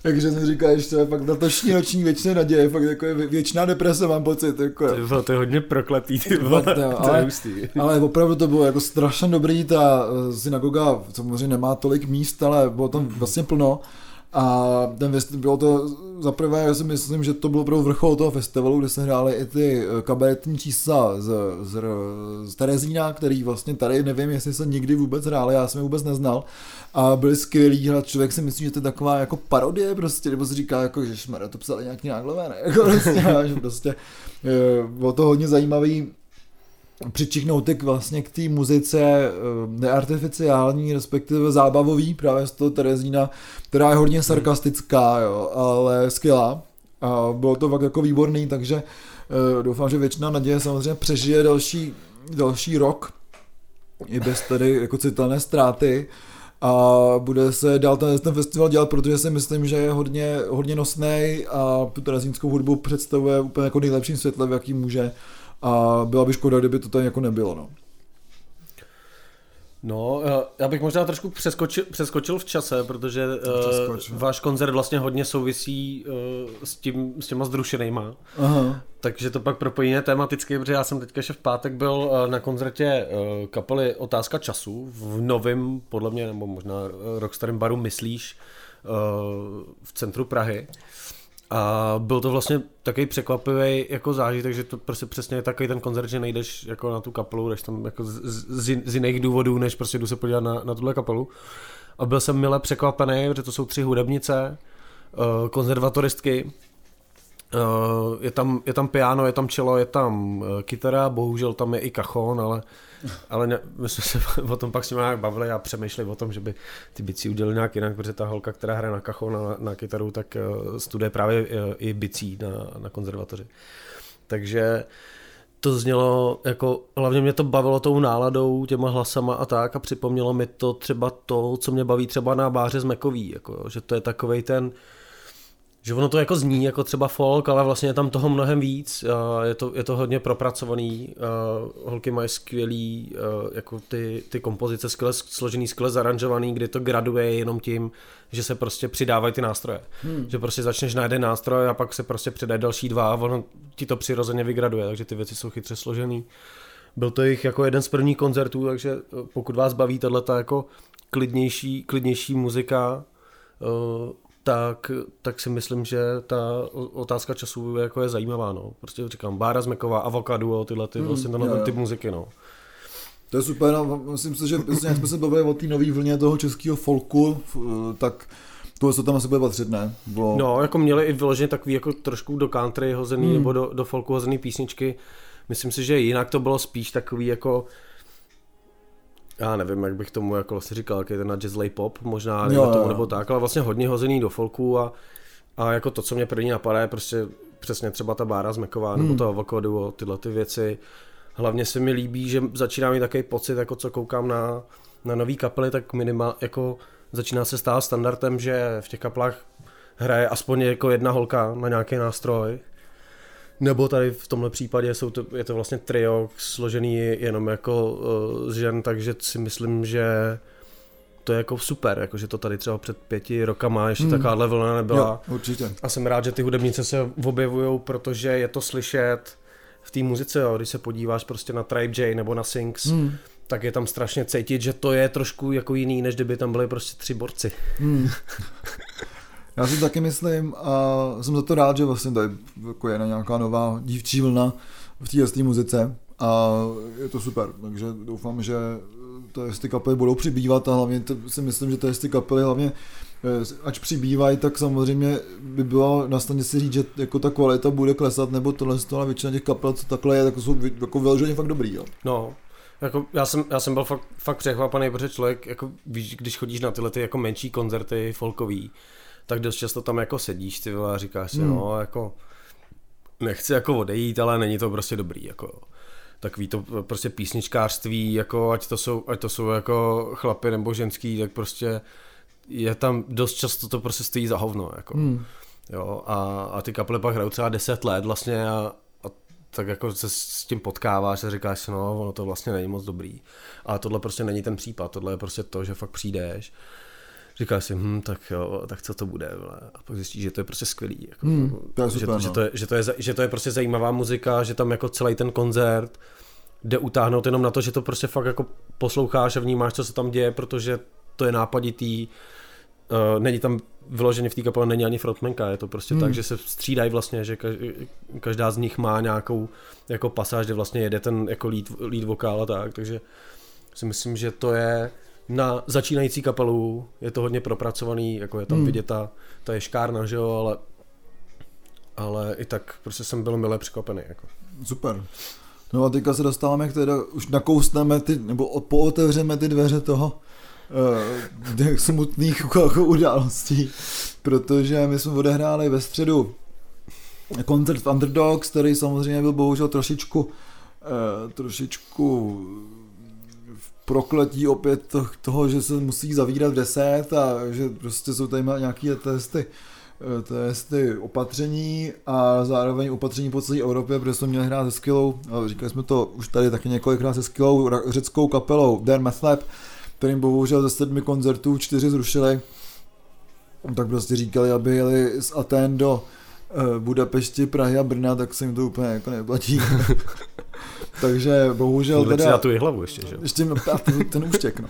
Speaker 2: Takže jsem říkal, že to je fakt letošní noční věčné naděje, fakt jako je věčná deprese, mám pocit. Jako.
Speaker 1: Ty bylo, to je hodně prokletý, ty vole, fakt, jo,
Speaker 2: ale, ale opravdu to bylo jako strašně dobrý, ta eh, synagoga samozřejmě nemá tolik míst, ale bylo tam vlastně plno. A ten bylo to za prvé, já si myslím, že to bylo pro vrchol toho festivalu, kde se hrály i ty eh, kabaretní čísla z, z, z Terezína, který vlastně tady nevím, jestli se nikdy vůbec hráli, já jsem je vůbec neznal. A byli skvělí, ale člověk si myslí, že to je taková jako parodie prostě, nebo si říká jako, že šmara, to psali nějaký náglové, ne? Jako prostě, že prostě eh, bylo to hodně zajímavý přičichnout k vlastně k té muzice eh, neartificiální, respektive zábavový, právě z toho Terezína, která je hodně sarkastická, jo, ale skvělá. A bylo to fakt jako výborný, takže uh, doufám, že většina naděje samozřejmě přežije další, další rok i bez tedy jako citelné ztráty. A bude se dál ten, ten festival dělat, protože si myslím, že je hodně, hodně nosný a tu terezínskou hudbu představuje úplně jako nejlepším světle, v jaký může a byla by škoda, kdyby to tady jako nebylo, no.
Speaker 1: No, já bych možná trošku přeskočil, přeskočil v čase, protože uh, váš koncert vlastně hodně souvisí uh, s, tím, s těma zrušenýma. Aha. Takže to pak propojíme tematicky, protože já jsem teďka ještě v pátek byl uh, na koncertě uh, kapely Otázka času v novém, podle mě, nebo možná rok starým baru Myslíš uh, v centru Prahy. A byl to vlastně takový překvapivý jako zážitek, že to prostě přesně je takový ten koncert, že nejdeš jako na tu kapelu, jdeš tam jako z, z, z jiných důvodů, než prostě jdu se podívat na, na tuhle kapelu. A byl jsem mile překvapený, že to jsou tři hudebnice, uh, konzervatoristky, Uh, je, tam, je tam piano, je tam čelo, je tam uh, kytara, bohužel tam je i kachon, ale ale ne, my jsme se o tom pak s nimi nějak bavili a přemýšleli o tom, že by ty bicí udělali nějak jinak, protože ta holka, která hraje na kachon na, na kytaru, tak uh, studuje právě uh, i bicí na, na konzervatoři. Takže to znělo jako, hlavně mě to bavilo tou náladou, těma hlasama a tak a připomnělo mi to třeba to, co mě baví třeba na báře z Mekový, jako, že to je takovej ten, uh, že ono to jako zní jako třeba folk, ale vlastně je tam toho mnohem víc, je to, je to hodně propracovaný, holky mají skvělý jako ty, ty kompozice skvěle složený, skvěle zaranžovaný, kdy to graduje jenom tím, že se prostě přidávají ty nástroje. Hmm. Že prostě začneš na jeden nástroj a pak se prostě přidají další dva a ono ti to přirozeně vygraduje, takže ty věci jsou chytře složený. Byl to jich jako jeden z prvních koncertů, takže pokud vás baví tato jako klidnější, klidnější muzika, tak, tak si myslím, že ta otázka času je, jako je zajímavá. No. Prostě říkám, Bára Zmeková, Avocado, tyhle ty, hmm, vlastně tenhle typ muziky. No.
Speaker 2: To je super, no, myslím si, že jak jsme se bavili o té nové vlně toho českého folku, tak to se tam asi bude patřit, ne?
Speaker 1: Bylo... No, jako měli i vyloženě takový jako trošku do country hozený, hmm. nebo do, do folku hozený písničky. Myslím si, že jinak to bylo spíš takový jako já nevím, jak bych tomu jako vlastně říkal, jak je ten jazzlej pop, možná jo, tomu, jo. nebo tak, ale vlastně hodně hozený do folku a, a jako to, co mě první napadá, je prostě přesně třeba ta Bára Zmeková hmm. nebo to Avocado, tyhle ty věci. Hlavně se mi líbí, že začíná mít takový pocit, jako co koukám na, na nový kapely, tak minimál, jako začíná se stát standardem, že v těch kaplách hraje aspoň jako jedna holka na nějaký nástroj nebo tady v tomhle případě jsou to, je to vlastně trio složený jenom jako uh, z žen, takže si myslím, že to je jako super, jako že to tady třeba před pěti rokama ještě hmm. taková vlna nebyla.
Speaker 2: Jo, určitě.
Speaker 1: A jsem rád, že ty hudebnice se objevují, protože je to slyšet v té muzice, jo. když se podíváš prostě na Tribe J nebo na Sings, hmm. tak je tam strašně cítit, že to je trošku jako jiný, než kdyby tam byly prostě tři borci. Hmm.
Speaker 2: Já si taky myslím a jsem za to rád, že vlastně tady jako je na nějaká nová dívčí vlna v té muzice a je to super, takže doufám, že ty kapely budou přibývat a hlavně si myslím, že ty kapely hlavně eh, ať přibývají, tak samozřejmě by bylo na straně si říct, že jako ta kvalita bude klesat, nebo tohle, ale většina těch kapel, co takhle je, tak jsou jako vyloženě fakt dobrý. Jo.
Speaker 1: No, jako já, jsem, já jsem byl fakt, fakt překvapený, protože člověk, jako víš, když chodíš na tyhle ty jako menší koncerty folkový, tak dost často tam jako sedíš ty vole a říkáš si,
Speaker 2: Hmm.
Speaker 1: no jako nechci jako odejít, ale není to prostě dobrý, jako takový to prostě písničkářství, jako ať to jsou, ať to jsou jako chlapy nebo ženský, tak prostě je tam dost často to prostě stojí za hovno, jako.
Speaker 2: Hmm.
Speaker 1: Jo, a, a ty kapely pak hrajou třeba 10 let vlastně a, a tak jako se s tím potkáváš a říkáš si, no, ono to vlastně není moc dobrý. A tohle prostě není ten případ, tohle je prostě to, že fakt přijdeš, říkáš si, hm, tak jo, tak co to bude, vole. a pak zjistíš, že to je prostě skvělý. Jako,
Speaker 2: Hmm, to je
Speaker 1: že,
Speaker 2: super,
Speaker 1: že,
Speaker 2: no.
Speaker 1: to je, že, to je, že to je prostě zajímavá muzika, že tam jako celý ten koncert jde utáhnout jenom na to, že to prostě fakt jako posloucháš a vnímáš, co se tam děje, protože to je nápaditý, Uh, není tam vyloženě v té kapele není ani frontmanka, je to prostě
Speaker 2: Hmm.
Speaker 1: tak, že se střídají vlastně, že kaž- každá z nich má nějakou jako pasáž, kde vlastně jede ten jako lead, lead vokál a tak, takže si myslím, že to je na začínající kapelu, je to hodně propracovaný, jako je tam
Speaker 2: Hmm.
Speaker 1: vidět ta, ta ješkárna, že jo, ale ale i tak prostě jsem byl milé překvapený. Jako.
Speaker 2: Super. No a teďka se dostáváme k teda, už nakousneme ty, nebo pootevřeme ty dveře toho uh, smutných událostí, protože my jsme odehráli ve středu koncert v Underdogs, který samozřejmě byl bohužel trošičku uh, trošičku prokletí opět to, toho, že se musí zavírat v 10 a že prostě jsou tady nějaké testy eh, testy opatření a zároveň opatření po celé Evropě, protože jsme měli hrát se skillou, říkali jsme to už tady taky několikrát se skillou řeckou kapelou Der Mathlab, kterým bohužel ze sedmi koncertů čtyři zrušili, tak prostě říkali, aby jeli z Aten do eh, Budapešti, Prahy a Brna, tak se jim to úplně jako neplatí. Takže bohužel
Speaker 1: si
Speaker 2: teda...
Speaker 1: na tu hlavu ještě, že?
Speaker 2: Ještě a ten, ten úštěk, no.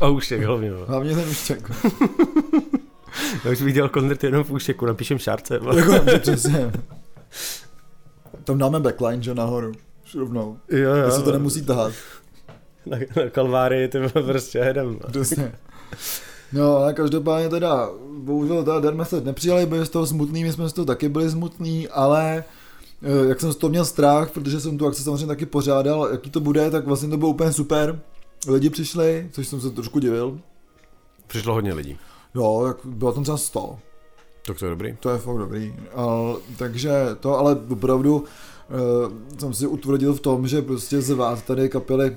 Speaker 1: A jak hlavně, no.
Speaker 2: Hlavně ten úštěk.
Speaker 1: Já už bych dělal koncert jenom v úštěku, napíšem šárce.
Speaker 2: jako, přesně. Tam dáme backline, že nahoru. Už rovnou.
Speaker 1: Jo, jo.
Speaker 2: Se to nemusí tahat.
Speaker 1: Na, na kalvárii, ty vole, prostě jedem.
Speaker 2: Přesně. No, ale každopádně teda, bohužel teda Method nepřijali, byli z toho smutný, my jsme z toho taky byli smutný, ale jak jsem z toho měl strach, protože jsem tu akci samozřejmě taky pořádal, jaký to bude, tak vlastně to bylo úplně super. Lidi přišli, což jsem se trošku divil.
Speaker 1: Přišlo hodně lidí.
Speaker 2: Jo, jak bylo tam třeba 100.
Speaker 1: Tak to je dobrý.
Speaker 2: To je fakt dobrý. A, takže to, ale opravdu uh, jsem si utvrdil v tom, že prostě zvát tady kapely,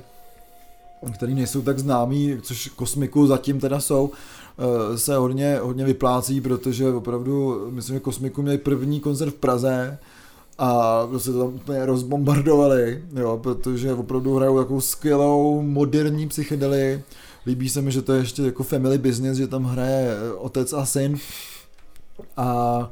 Speaker 2: které nejsou tak známý, což Kosmiku zatím teda jsou, uh, se hodně, hodně vyplácí, protože opravdu, myslím, že Kosmiku měli první koncert v Praze a prostě tam úplně rozbombardovali, jo, protože opravdu hrajou takovou skvělou moderní psychedely. Líbí se mi, že to je ještě jako family business, že tam hraje otec a syn a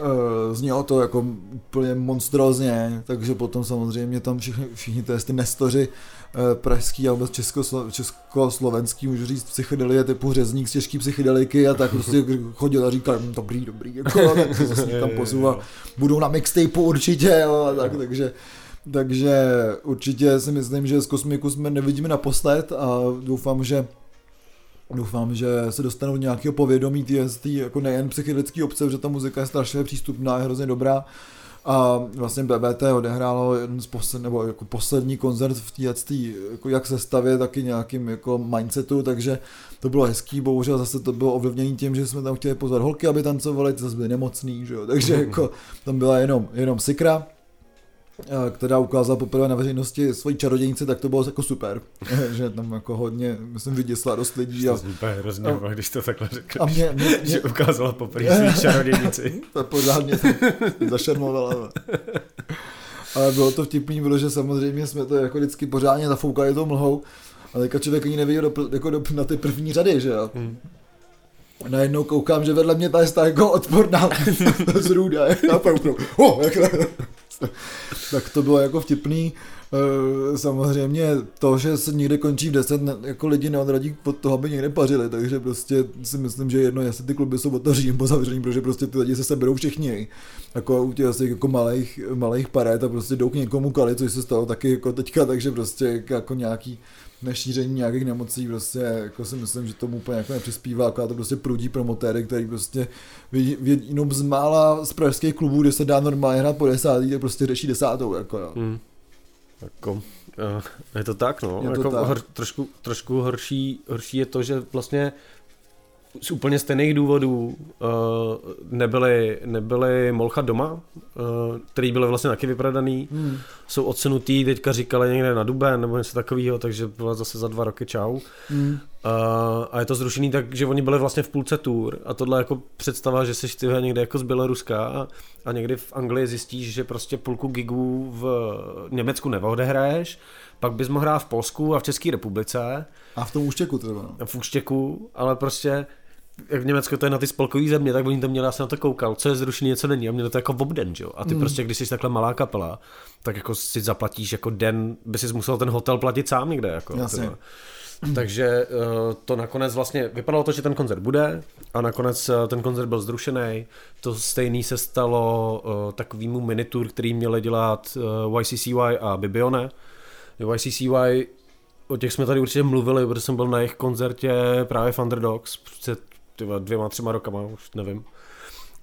Speaker 2: uh, znělo to jako úplně monstrózně, takže potom samozřejmě tam všichni, všichni to ty nestoři uh, pražský a vůbec českoslo, československý, můžu říct, psychedelie typu řezník z těžký psychedeliky a tak prostě chodil a říkal, "Hm, dobrý, dobrý, jako, tak se zase někam posouvá, budou na mixtapeu určitě, jo, a tak, takže takže určitě si myslím, že z kosmiku jsme nevidíme naposled a doufám, že Doufám, že se dostanou do nějakého povědomí tý, jako nejen psychedelický obce, že ta muzika je strašně přístupná, je hrozně dobrá. A vlastně BBT odehrálo jeden z posled, nebo jako poslední koncert v té jako jak sestavě, taky nějakým jako mindsetu, takže to bylo hezký, bohužel zase to bylo ovlivněné tím, že jsme tam chtěli pozvat holky, aby tancovali, ty zase byly nemocný, že jo? takže jako tam byla jenom, jenom sikra která ukázala poprvé na veřejnosti svoji čarodějnici, tak to bylo jako super, že tam jako hodně, myslím, vyděsla dost lidí. A,
Speaker 1: To hrozně,
Speaker 2: a-
Speaker 1: když to takhle řekneš.
Speaker 2: a mě, mě,
Speaker 1: že
Speaker 2: mě
Speaker 1: ukázala poprvé svý čarodějnici.
Speaker 2: to pořádně zašarmovala. Ale bylo to vtipný, protože samozřejmě jsme to jako vždycky pořádně zafoukali tou mlhou, a teďka člověk ani neví do, jako do, na ty první řady, že jo.
Speaker 1: Hmm.
Speaker 2: Najednou koukám, že vedle mě ta je ta jako odporná zrůda, jak tak to bylo jako vtipný. Eh, Samozřejmě to, že se někde končí v 10, ne- jako lidi neodradí od toho, aby někde pařili, takže prostě si myslím, že jedno, jestli ty kluby jsou otevřený nebo zavřený, protože prostě ty lidi se seberou všichni. Jako u těch asi jako malých, malých paret a prostě jdou k někomu kali, což se stalo taky jako teďka, takže prostě jako nějaký nešíření nějakých nemocí, prostě jako si myslím, že tomu úplně jako nepřispívá, jako to prostě prudí promotéry, který prostě vědí, jenom z mála z pražských klubů, kde se dá normálně hrát po desátý, tak prostě řeší desátou, jako jo.
Speaker 1: Hmm. Jako, eh, je to tak, no.
Speaker 2: Je to
Speaker 1: jako
Speaker 2: tak.
Speaker 1: Hor, trošku, trošku horší, horší je to, že vlastně z úplně stejných důvodů uh, nebyly, nebyly Molcha doma, uh, který byly vlastně taky vyprodaný, hmm. jsou odsunutý, teďka říkali někde na Duben nebo něco takového, takže byla zase za dva roky čau. Hmm. Uh, a je to zrušený tak, že oni byli vlastně v půlce tour a tohle jako představa, že jsi ty někde jako z Běloruska a, a někdy v Anglii zjistíš, že prostě půlku gigů v Německu neodehraješ, pak bys mohl hrát v Polsku a v České republice.
Speaker 2: A v tom úštěku třeba. No.
Speaker 1: V úštěku, ale prostě jak v Německu to je na ty spolkové země, tak oni tam měli, já jsem na to koukal, co je zrušený, něco není, a měli to jako v obden, jo. A ty mm. prostě, když jsi takhle malá kapela, tak jako si zaplatíš jako den, by si musel ten hotel platit sám někde, jako. Jasně. Takže eh, to nakonec vlastně vypadalo to, že ten koncert bude a nakonec eh, ten koncert byl zrušený. To stejný se stalo uh, takovýmu minitour, který měli dělat YCCY a Bibione. YCCY, o těch jsme tady určitě mluvili, protože jsem byl na jejich koncertě právě v Underdogs před dvěma, třema rokama, už nevím.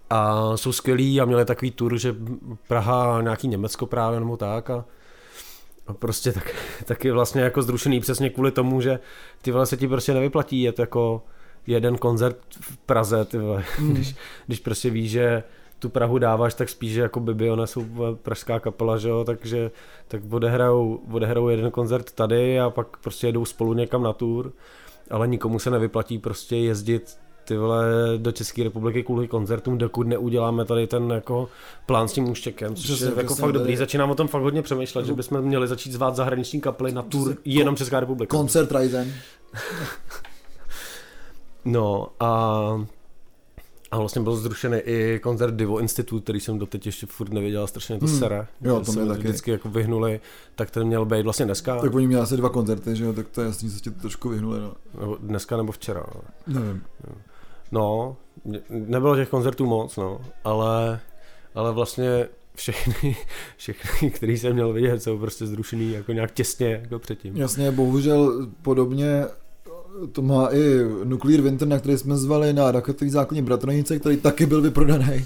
Speaker 1: A jsou skvělí a měli takový tour, že Praha, nějaký Německo právě nebo tak a, a prostě tak, taky vlastně jako zrušený přesně kvůli tomu, že ty vole se ti prostě nevyplatí jet jako jeden koncert v Praze, ty vole. Mm. Když, když prostě víš, že tu Prahu dáváš, tak spíš jako by ona jsou pražská kapela, že jo, takže tak odehrajou, odehrajou jeden koncert tady a pak prostě jedou spolu někam na tour, ale nikomu se nevyplatí prostě jezdit ty vole do České republiky kvůli koncertům, dokud neuděláme tady ten jako plán s tím úštěkem, což je jako fakt dobrý. Začínám o tom fakt hodně přemýšlet, že bychom měli začít zvát zahraniční kapely na tour jenom Česká republika.
Speaker 2: Koncert Ryzen.
Speaker 1: no a a vlastně byl zrušený i koncert Divo Institute, který jsem doteď ještě furt nevěděl, strašně to hmm. sere.
Speaker 2: Jo, to mě taky.
Speaker 1: Vždycky jako vyhnuli, tak ten měl být vlastně dneska.
Speaker 2: Tak oni měli asi dva koncerty, že jo, tak to je jasný, že se ti to trošku vyhnuli, no.
Speaker 1: Nebo dneska nebo včera. No.
Speaker 2: Nevím.
Speaker 1: No, nebylo těch koncertů moc, no, ale, ale vlastně všechny, všechny, který jsem měl vidět, jsou prostě zrušený jako nějak těsně jako předtím.
Speaker 2: Jasně, bohužel podobně to má i Nuclear Winter, na který jsme zvali na raketový základní bratronice, který taky byl vyprodaný.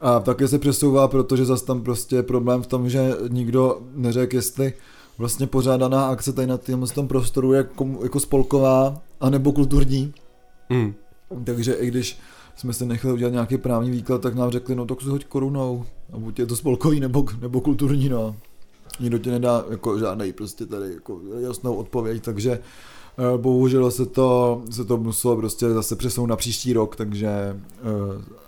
Speaker 2: A také se přesouvá, protože zase tam prostě je problém v tom, že nikdo neřekl, jestli vlastně pořádaná akce tady na tom prostoru je jako spolková, anebo kulturní. Mm. Takže i když jsme si nechali udělat nějaký právní výklad, tak nám řekli, no tak si hoď korunou. A buď je to spolkový nebo, nebo kulturní, no. Nikdo ti nedá jako žádný prostě tady jako jasnou odpověď, takže Eh, bohužel se to, se to muselo prostě zase přesunout na příští rok, takže eh,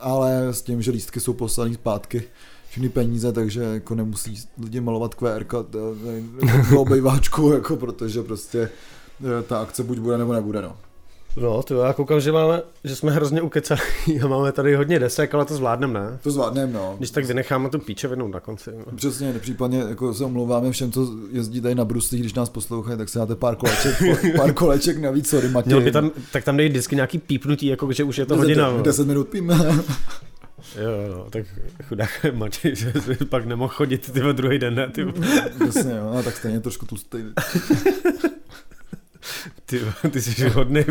Speaker 2: ale s tím, že lístky jsou poslaný zpátky všechny peníze, takže jako nemusí lidi malovat QR do obejváčku, jako protože prostě eh, ta akce buď bude nebo nebude, no.
Speaker 1: No, to já koukám, že, máme, že jsme hrozně ukecali a máme tady hodně desek, ale to zvládneme, ne?
Speaker 2: To zvládneme, no.
Speaker 1: Když tak vynecháme tu píčevinu na konci.
Speaker 2: No. Přesně, případně jako se omlouváme všem, co jezdí tady na bruslích, když nás poslouchají, tak se dáte pár koleček, pár koleček navíc, sorry Matěj.
Speaker 1: by tam, tak tam dej vždycky nějaký pípnutí, jako že už je to
Speaker 2: 10,
Speaker 1: hodina.
Speaker 2: 10 minut pím.
Speaker 1: Jo, no, tak chudák Matěj, že pak nemohl chodit ty druhý den, ne? Ty.
Speaker 2: Přesně, jo, no, tak stejně trošku tlustý.
Speaker 1: Ty, ty jsi hodný,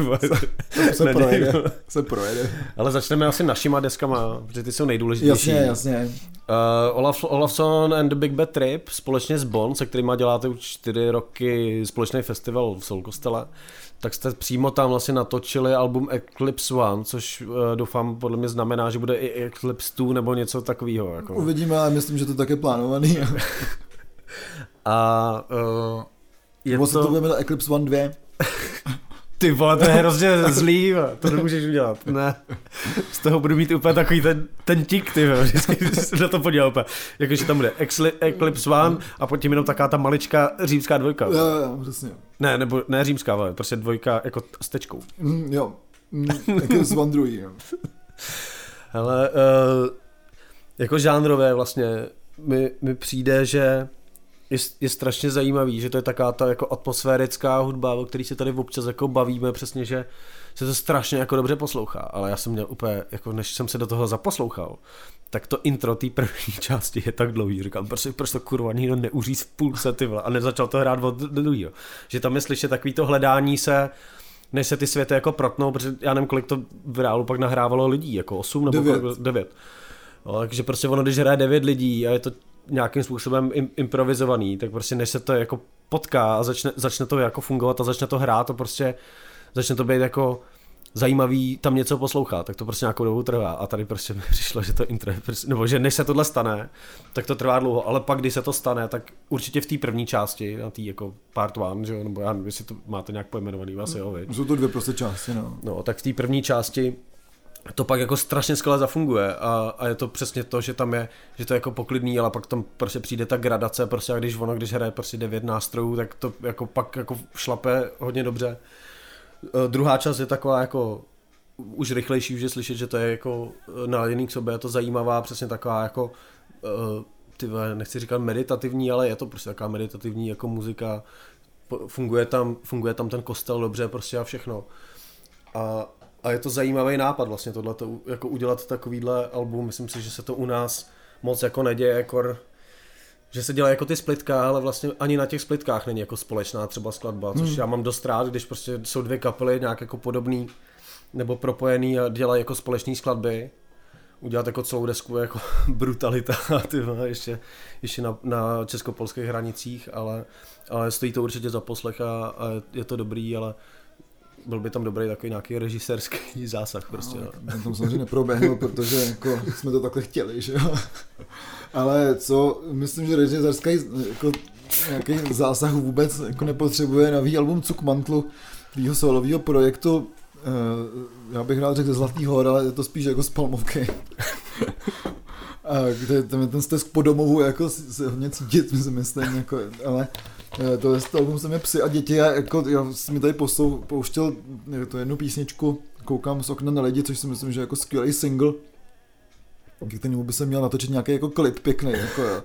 Speaker 2: se, se, projede, se projede.
Speaker 1: Ale začneme asi našima deskama, protože ty jsou nejdůležitější.
Speaker 2: Jasně, jasně.
Speaker 1: Uh, Olaf, Olafson and the Big Bad Trip společně s Bond, se kterými děláte už čtyři roky společný festival v Soul Kostele, tak jste přímo tam vlastně natočili album Eclipse One, což uh, doufám podle mě znamená, že bude i Eclipse 2 nebo něco takového. Jako.
Speaker 2: Uvidíme, ale myslím, že to tak je plánovaný.
Speaker 1: A uh,
Speaker 2: je Nebo to... se to bude Eclipse One 2?
Speaker 1: Ty vole, to je hrozně zlý, to nemůžeš udělat. Ne. Z toho budu mít úplně takový ten, ten tik, ty vole, vždycky se na to podíval úplně. Jakože tam bude Eclipse One a pod tím jenom taká ta maličká římská dvojka.
Speaker 2: Jo, jo, přesně.
Speaker 1: Ne, nebo ne římská, ale prostě dvojka jako s tečkou.
Speaker 2: Mm, jo, mm, Eclipse One druhý, jo.
Speaker 1: Hele, uh, jako žánrové vlastně mi, mi přijde, že je, je strašně zajímavý, že to je taká ta jako atmosférická hudba, o který se tady občas jako bavíme, přesně, že se to strašně jako dobře poslouchá, ale já jsem měl úplně, jako než jsem se do toho zaposlouchal, tak to intro té první části je tak dlouhý, říkám, proč, proč to kurva nikdo neuří v půlce ty vole, a nezačal to hrát od druhého. Že tam je slyšet takový to hledání se, než se ty světy jako protnou, protože já nevím, kolik to v reálu pak nahrávalo lidí, jako 8 nebo 9. Kolik, 9. No, takže prostě ono, když hraje 9 lidí a je to nějakým způsobem improvizovaný, tak prostě než se to jako potká a začne, začne to jako fungovat a začne to hrát, to prostě začne to být jako zajímavý tam něco poslouchat, tak to prostě nějakou dobu trvá. A tady prostě mi přišlo, že to intro, prostě, nebo že než se tohle stane, tak to trvá dlouho, ale pak, když se to stane, tak určitě v té první části, na té jako part one, že jo, nebo já nevím, jestli to máte nějak pojmenovaný, asi jo, viď?
Speaker 2: Jsou to dvě prostě části, no.
Speaker 1: No, tak v té první části to pak jako strašně skvěle zafunguje a, a, je to přesně to, že tam je, že to je jako poklidný, ale pak tam prostě přijde ta gradace, prostě a když ono, když hraje prostě devět nástrojů, tak to jako pak jako šlape hodně dobře. Uh, druhá část je taková jako už rychlejší, už je slyšet, že to je jako naladěný k sobě, je to zajímavá, přesně taková jako uh, ty nechci říkat meditativní, ale je to prostě taková meditativní jako muzika, funguje tam, funguje tam ten kostel dobře prostě a všechno. A, a je to zajímavý nápad vlastně tohle, jako udělat takovýhle album, myslím si, že se to u nás moc jako neděje, jako že se dělá jako ty splitka, ale vlastně ani na těch splitkách není jako společná třeba skladba, což hmm. já mám dost rád, když prostě jsou dvě kapely nějak jako podobný nebo propojený a dělají jako společné skladby. Udělat jako celou desku jako brutalita ty ještě, ještě na, na českopolských hranicích, ale, ale stojí to určitě za poslech a, a je to dobrý, ale byl by tam dobrý takový nějaký režisérský zásah prostě. No,
Speaker 2: no. tam samozřejmě neproběhl, protože jako jsme to takhle chtěli, že jo. Ale co, myslím, že režisérský jako nějaký zásah vůbec jako nepotřebuje nový album Cukmantlu, tvýho solového projektu, uh, já bych rád řekl ze Zlatý hor, ale je to spíš jako z Palmovky. a kde ten, ten stesk po domovu jako se hodně cítit, myslím, jako, ale eh, to, to album se mi psy a děti a jako, já jsem mi tady poslou, pouštěl eh, to jednu písničku, koukám z okna na lidi, což si myslím, že je jako skvělý single, k kterému by se měl natočit nějaký jako klip pěkný, jako jo.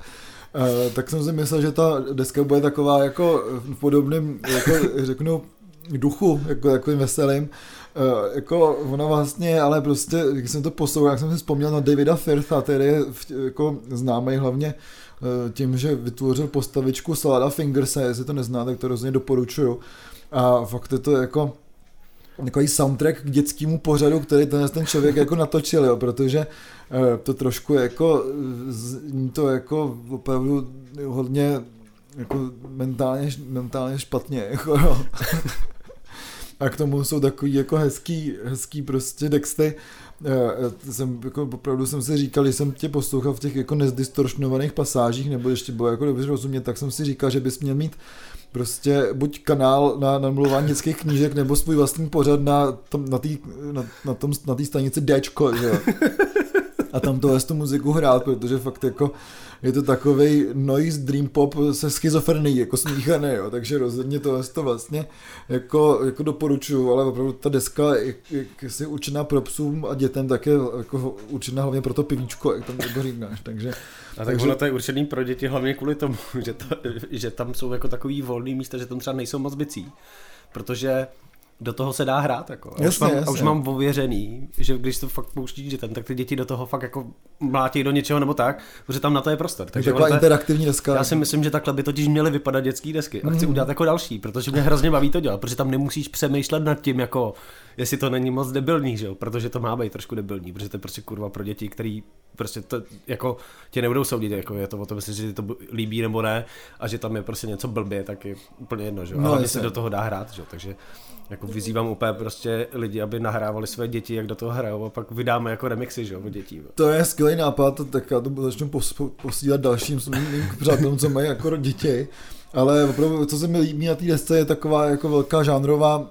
Speaker 2: Uh, tak jsem si myslel, že ta deska bude taková jako v podobném, jako řeknu, duchu, jako takovým veselým. Uh, jako ona vlastně, ale prostě, když jsem to poslouchal, jak jsem si vzpomněl na Davida Firtha, který je jako známý hlavně tím, že vytvořil postavičku Salada Fingers, jestli to nezná, tak to rozhodně doporučuju. A fakt je to jako takový soundtrack k dětskému pořadu, který ten, ten člověk jako natočil, jo, protože uh, to trošku jako, zní to jako opravdu hodně jako mentálně, mentálně špatně, jako jo. a k tomu jsou takový jako hezký, hezký prostě texty. Já jsem, jako opravdu jsem si říkal, že jsem tě poslouchal v těch jako nezdistoršnovaných pasážích, nebo ještě bylo jako dobře rozumět, tak jsem si říkal, že bys měl mít prostě buď kanál na namluvání dětských knížek, nebo svůj vlastní pořad na, tom, na té na, na, tom, na stanici Dčko, že jo. A tam tohle tu muziku hrát, protože fakt jako je to takový noise dream pop se schizofrení, jako smíchaný, jo, takže rozhodně to, to vlastně jako, jako doporučuju, ale opravdu ta deska je, je, je určená pro psům a dětem, tak je jako určená hlavně pro to pivíčko, jak tam jako říkáš, takže...
Speaker 1: A tak takže... ono to je určený pro děti hlavně kvůli tomu, že, to, že tam jsou jako takový volný místa, že tam třeba nejsou moc bicí, protože do toho se dá hrát. Jako. A, jasně, už mám, jasně. a už mám ověřený, že když to fakt pouští dětem, tak ty děti do toho fakt jako mlátí do něčeho nebo tak, protože tam na to je prostor.
Speaker 2: Takže taková interaktivní deska.
Speaker 1: Já si myslím, že takhle by totiž měly vypadat dětské desky. A chci mm. udělat jako další, protože mě hrozně baví to dělat, protože tam nemusíš přemýšlet nad tím, jako jestli to není moc debilní, že jo? protože to má být trošku debilní, protože to je prostě kurva pro děti, který prostě to, jako tě nebudou soudit, jako je to o tom, jestli to líbí nebo ne, a že tam je prostě něco blbě, tak je úplně jedno, že jo? No, ale se do toho dá hrát, že jo? takže jako vyzývám úplně prostě lidi, aby nahrávali své děti, jak do toho hrajou a pak vydáme jako remixy, že jo, dětí.
Speaker 2: To je skvělý nápad, tak já to začnu posílat dalším svým přátelům, co mají jako děti. Ale opravdu, co se mi líbí na té desce, je taková jako velká žánrová,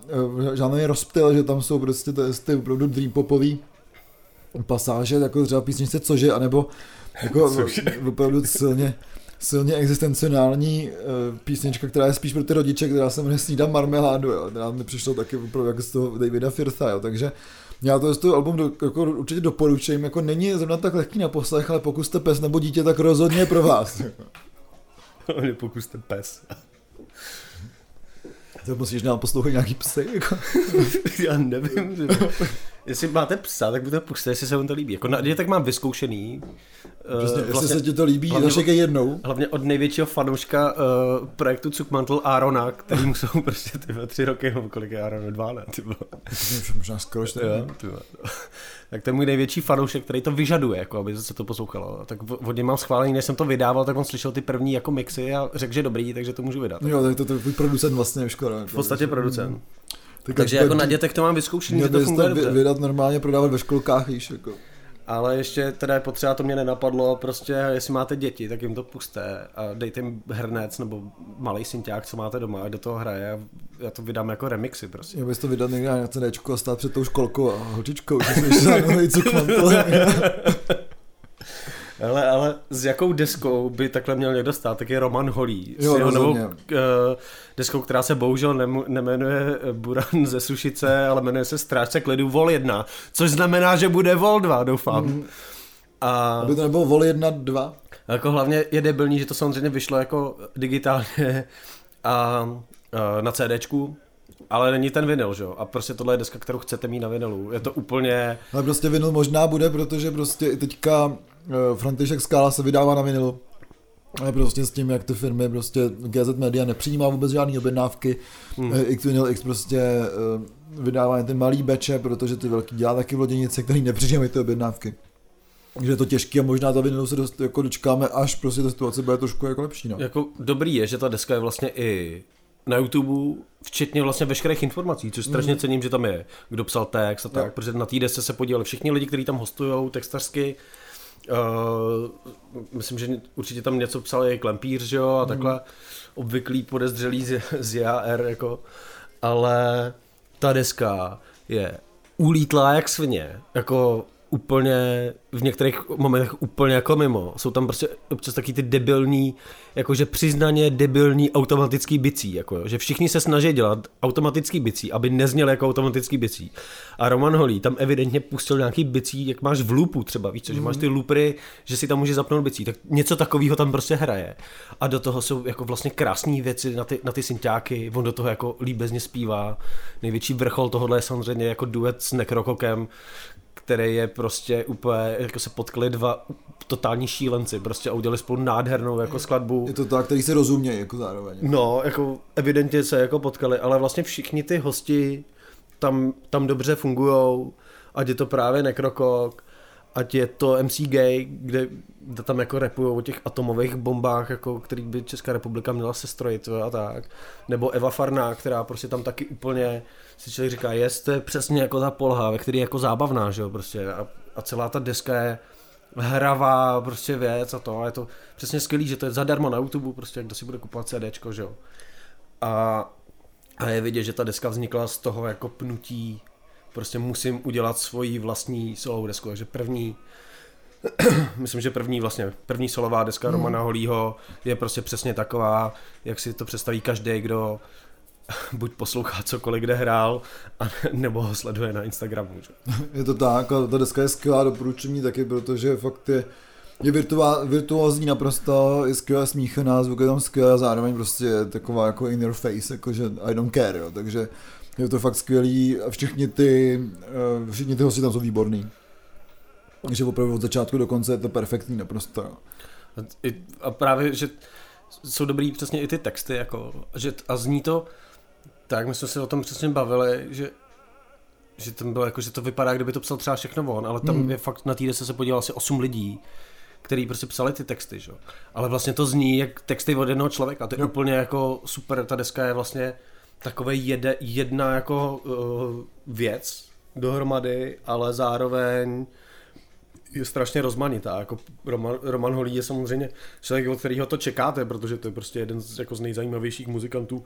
Speaker 2: eh, žánrový rozptyl, že tam jsou prostě ty, ty opravdu dream popový pasáže, jako třeba písničce Cože, anebo jako opravdu silně silně existenciální uh, písnička, která je spíš pro ty rodiče, která se jmenuje Snídám marmeládu, jo. která mi přišlo taky opravdu jako z toho Davida Firtha, jo. takže já to z toho album do, jako určitě doporučím, jako není zrovna tak lehký na poslech, ale pokud jste pes nebo dítě, tak rozhodně je pro vás.
Speaker 1: pokud jste pes.
Speaker 2: To musíš nám poslouchat nějaký psy, jako.
Speaker 1: Já nevím, že... Jestli máte psa, tak to puste, jestli se vám to líbí. Jako na tak mám vyzkoušený.
Speaker 2: Přesně, uh, vlastně, jestli se ti to líbí, hlavně, zašekej jednou.
Speaker 1: Hlavně od největšího fanouška uh, projektu Cukmantel Arona, který mu jsou prostě ty tři roky, nebo kolik je Aaron, dva, ne? Ty
Speaker 2: Možná skoro čtyři.
Speaker 1: tak to je můj největší fanoušek, který to vyžaduje, jako aby se to poslouchalo. Tak od něj mám schválený, než jsem to vydával, tak on slyšel ty první jako mixy a řekl, že dobrý, takže to můžu vydat.
Speaker 2: Jo, tak to je tvůj producent vlastně už skoro.
Speaker 1: V podstatě producent.
Speaker 2: Tak
Speaker 1: Takže jako na dětech to mám vyzkoušený, že to funguje
Speaker 2: dobře. vydat normálně prodávat ve školkách, víš, jako.
Speaker 1: Ale ještě teda je potřeba, to mě nenapadlo, prostě jestli máte děti, tak jim to puste a dejte jim hrnec nebo malý synťák, co máte doma a do toho hraje a já to vydám jako remixy prostě.
Speaker 2: Já bys to vydat někde na CDčku a stát před tou školkou a holčičkou, že jsi co
Speaker 1: ale, ale s jakou deskou by takhle měl někdo stát, tak je Roman Holý.
Speaker 2: Jo,
Speaker 1: s jeho
Speaker 2: novou
Speaker 1: uh, deskou, která se bohužel nem, nemenuje Buran ze Sušice, ale jmenuje se Strážce klidu Vol 1, což znamená, že bude Vol 2, doufám. Mm.
Speaker 2: A... Aby to nebylo Vol 1, 2?
Speaker 1: Jako hlavně je debilní, že to samozřejmě vyšlo jako digitálně a, a na CDčku, ale není ten vinyl, že jo? A prostě tohle je deska, kterou chcete mít na vinylu. Je to úplně...
Speaker 2: Ale prostě vinyl možná bude, protože prostě i teďka Eh, František Skála se vydává na vinilu. Ale prostě s tím, jak ty firmy, prostě GZ Media nepřijímá vůbec žádné objednávky, hmm. Eh, X Vinyl X prostě eh, vydává ty malý beče, protože ty velký dělá taky v loděnice, který nepřijímají ty objednávky. Takže je to těžké a možná ta vinilu se dost, jako dočkáme, až prostě ta situace bude trošku jako lepší. No.
Speaker 1: Jako dobrý je, že ta deska je vlastně i na YouTube, včetně vlastně veškerých informací, což strašně mm. cením, že tam je, kdo psal text a tak, jo. protože na té desce se podíleli všichni lidi, kteří tam hostují textařsky, Uh, myslím, že určitě tam něco psal i Klempíř, že jo, a mm. takhle obvyklý podezřelý z, z JR, jako, ale ta deska je ulítlá jak svině, jako úplně v některých momentech úplně jako mimo. Jsou tam prostě občas taky ty debilní, jakože přiznaně debilní automatický bicí, jako, že všichni se snaží dělat automatický bicí, aby nezněl jako automatický bicí. A Roman Holý tam evidentně pustil nějaký bicí, jak máš v loopu třeba, víš co, mm. že máš ty loopry, že si tam může zapnout bicí, tak něco takového tam prostě hraje. A do toho jsou jako vlastně krásné věci na ty, na ty synťáky, on do toho jako líbezně zpívá. Největší vrchol tohohle je samozřejmě jako duet s Nekrokokem, který je prostě úplně, jako se potkali dva totální šílenci prostě a udělali spolu nádhernou jako skladbu.
Speaker 2: Je to tak, který se rozumějí jako zároveň.
Speaker 1: No, jako evidentně se jako potkali, ale vlastně všichni ty hosti tam, tam dobře fungujou, ať je to právě Nekrokok, ať je to MC Gay, kde, kde tam jako repují o těch atomových bombách, jako, který by Česká republika měla sestrojit a tak. Nebo Eva Farná, která prostě tam taky úplně si člověk říká, je to je přesně jako ta polha, ve který je jako zábavná, že jo, prostě. A, a celá ta deska je hravá prostě věc a to. A je to přesně skvělý, že to je zadarmo na YouTube, prostě kdo si bude kupovat CDčko, že jo. A, a je vidět, že ta deska vznikla z toho jako pnutí prostě musím udělat svoji vlastní solovou desku, takže první myslím, že první vlastně, první solová deska hmm. Romana Holího je prostě přesně taková, jak si to představí každý, kdo buď poslouchá cokoliv, kde hrál, a nebo ho sleduje na Instagramu. Že?
Speaker 2: Je to tak, a ta deska je skvělá doporučení taky, protože fakt je, je virtuá, virtuózní naprosto, je skvěle smíchaná, zvuk je tam skvělý a zároveň prostě je taková jako in your face, jakože I don't care, jo, takže je to fakt skvělý a všichni ty, eh, všichni ty hosti tam jsou výborný. Takže opravdu od začátku do konce je to perfektní naprosto.
Speaker 1: A právě, že jsou dobrý přesně i ty texty, jako, že, a zní to, tak my jsme se o tom přesně bavili, že že tam bylo jako, že to vypadá, kdyby to psal třeba všechno on, ale tam hmm. je fakt na týden se podíval asi 8 lidí, který prostě psali ty texty, že? Ale vlastně to zní jak texty od jednoho člověka, to je jo. úplně jako super, ta deska je vlastně takový jede, jedna jako uh, věc dohromady, ale zároveň je strašně rozmanitá. Jako Roman, Roman Holý je samozřejmě člověk, od kterého to čekáte, protože to je prostě jeden z, jako z nejzajímavějších muzikantů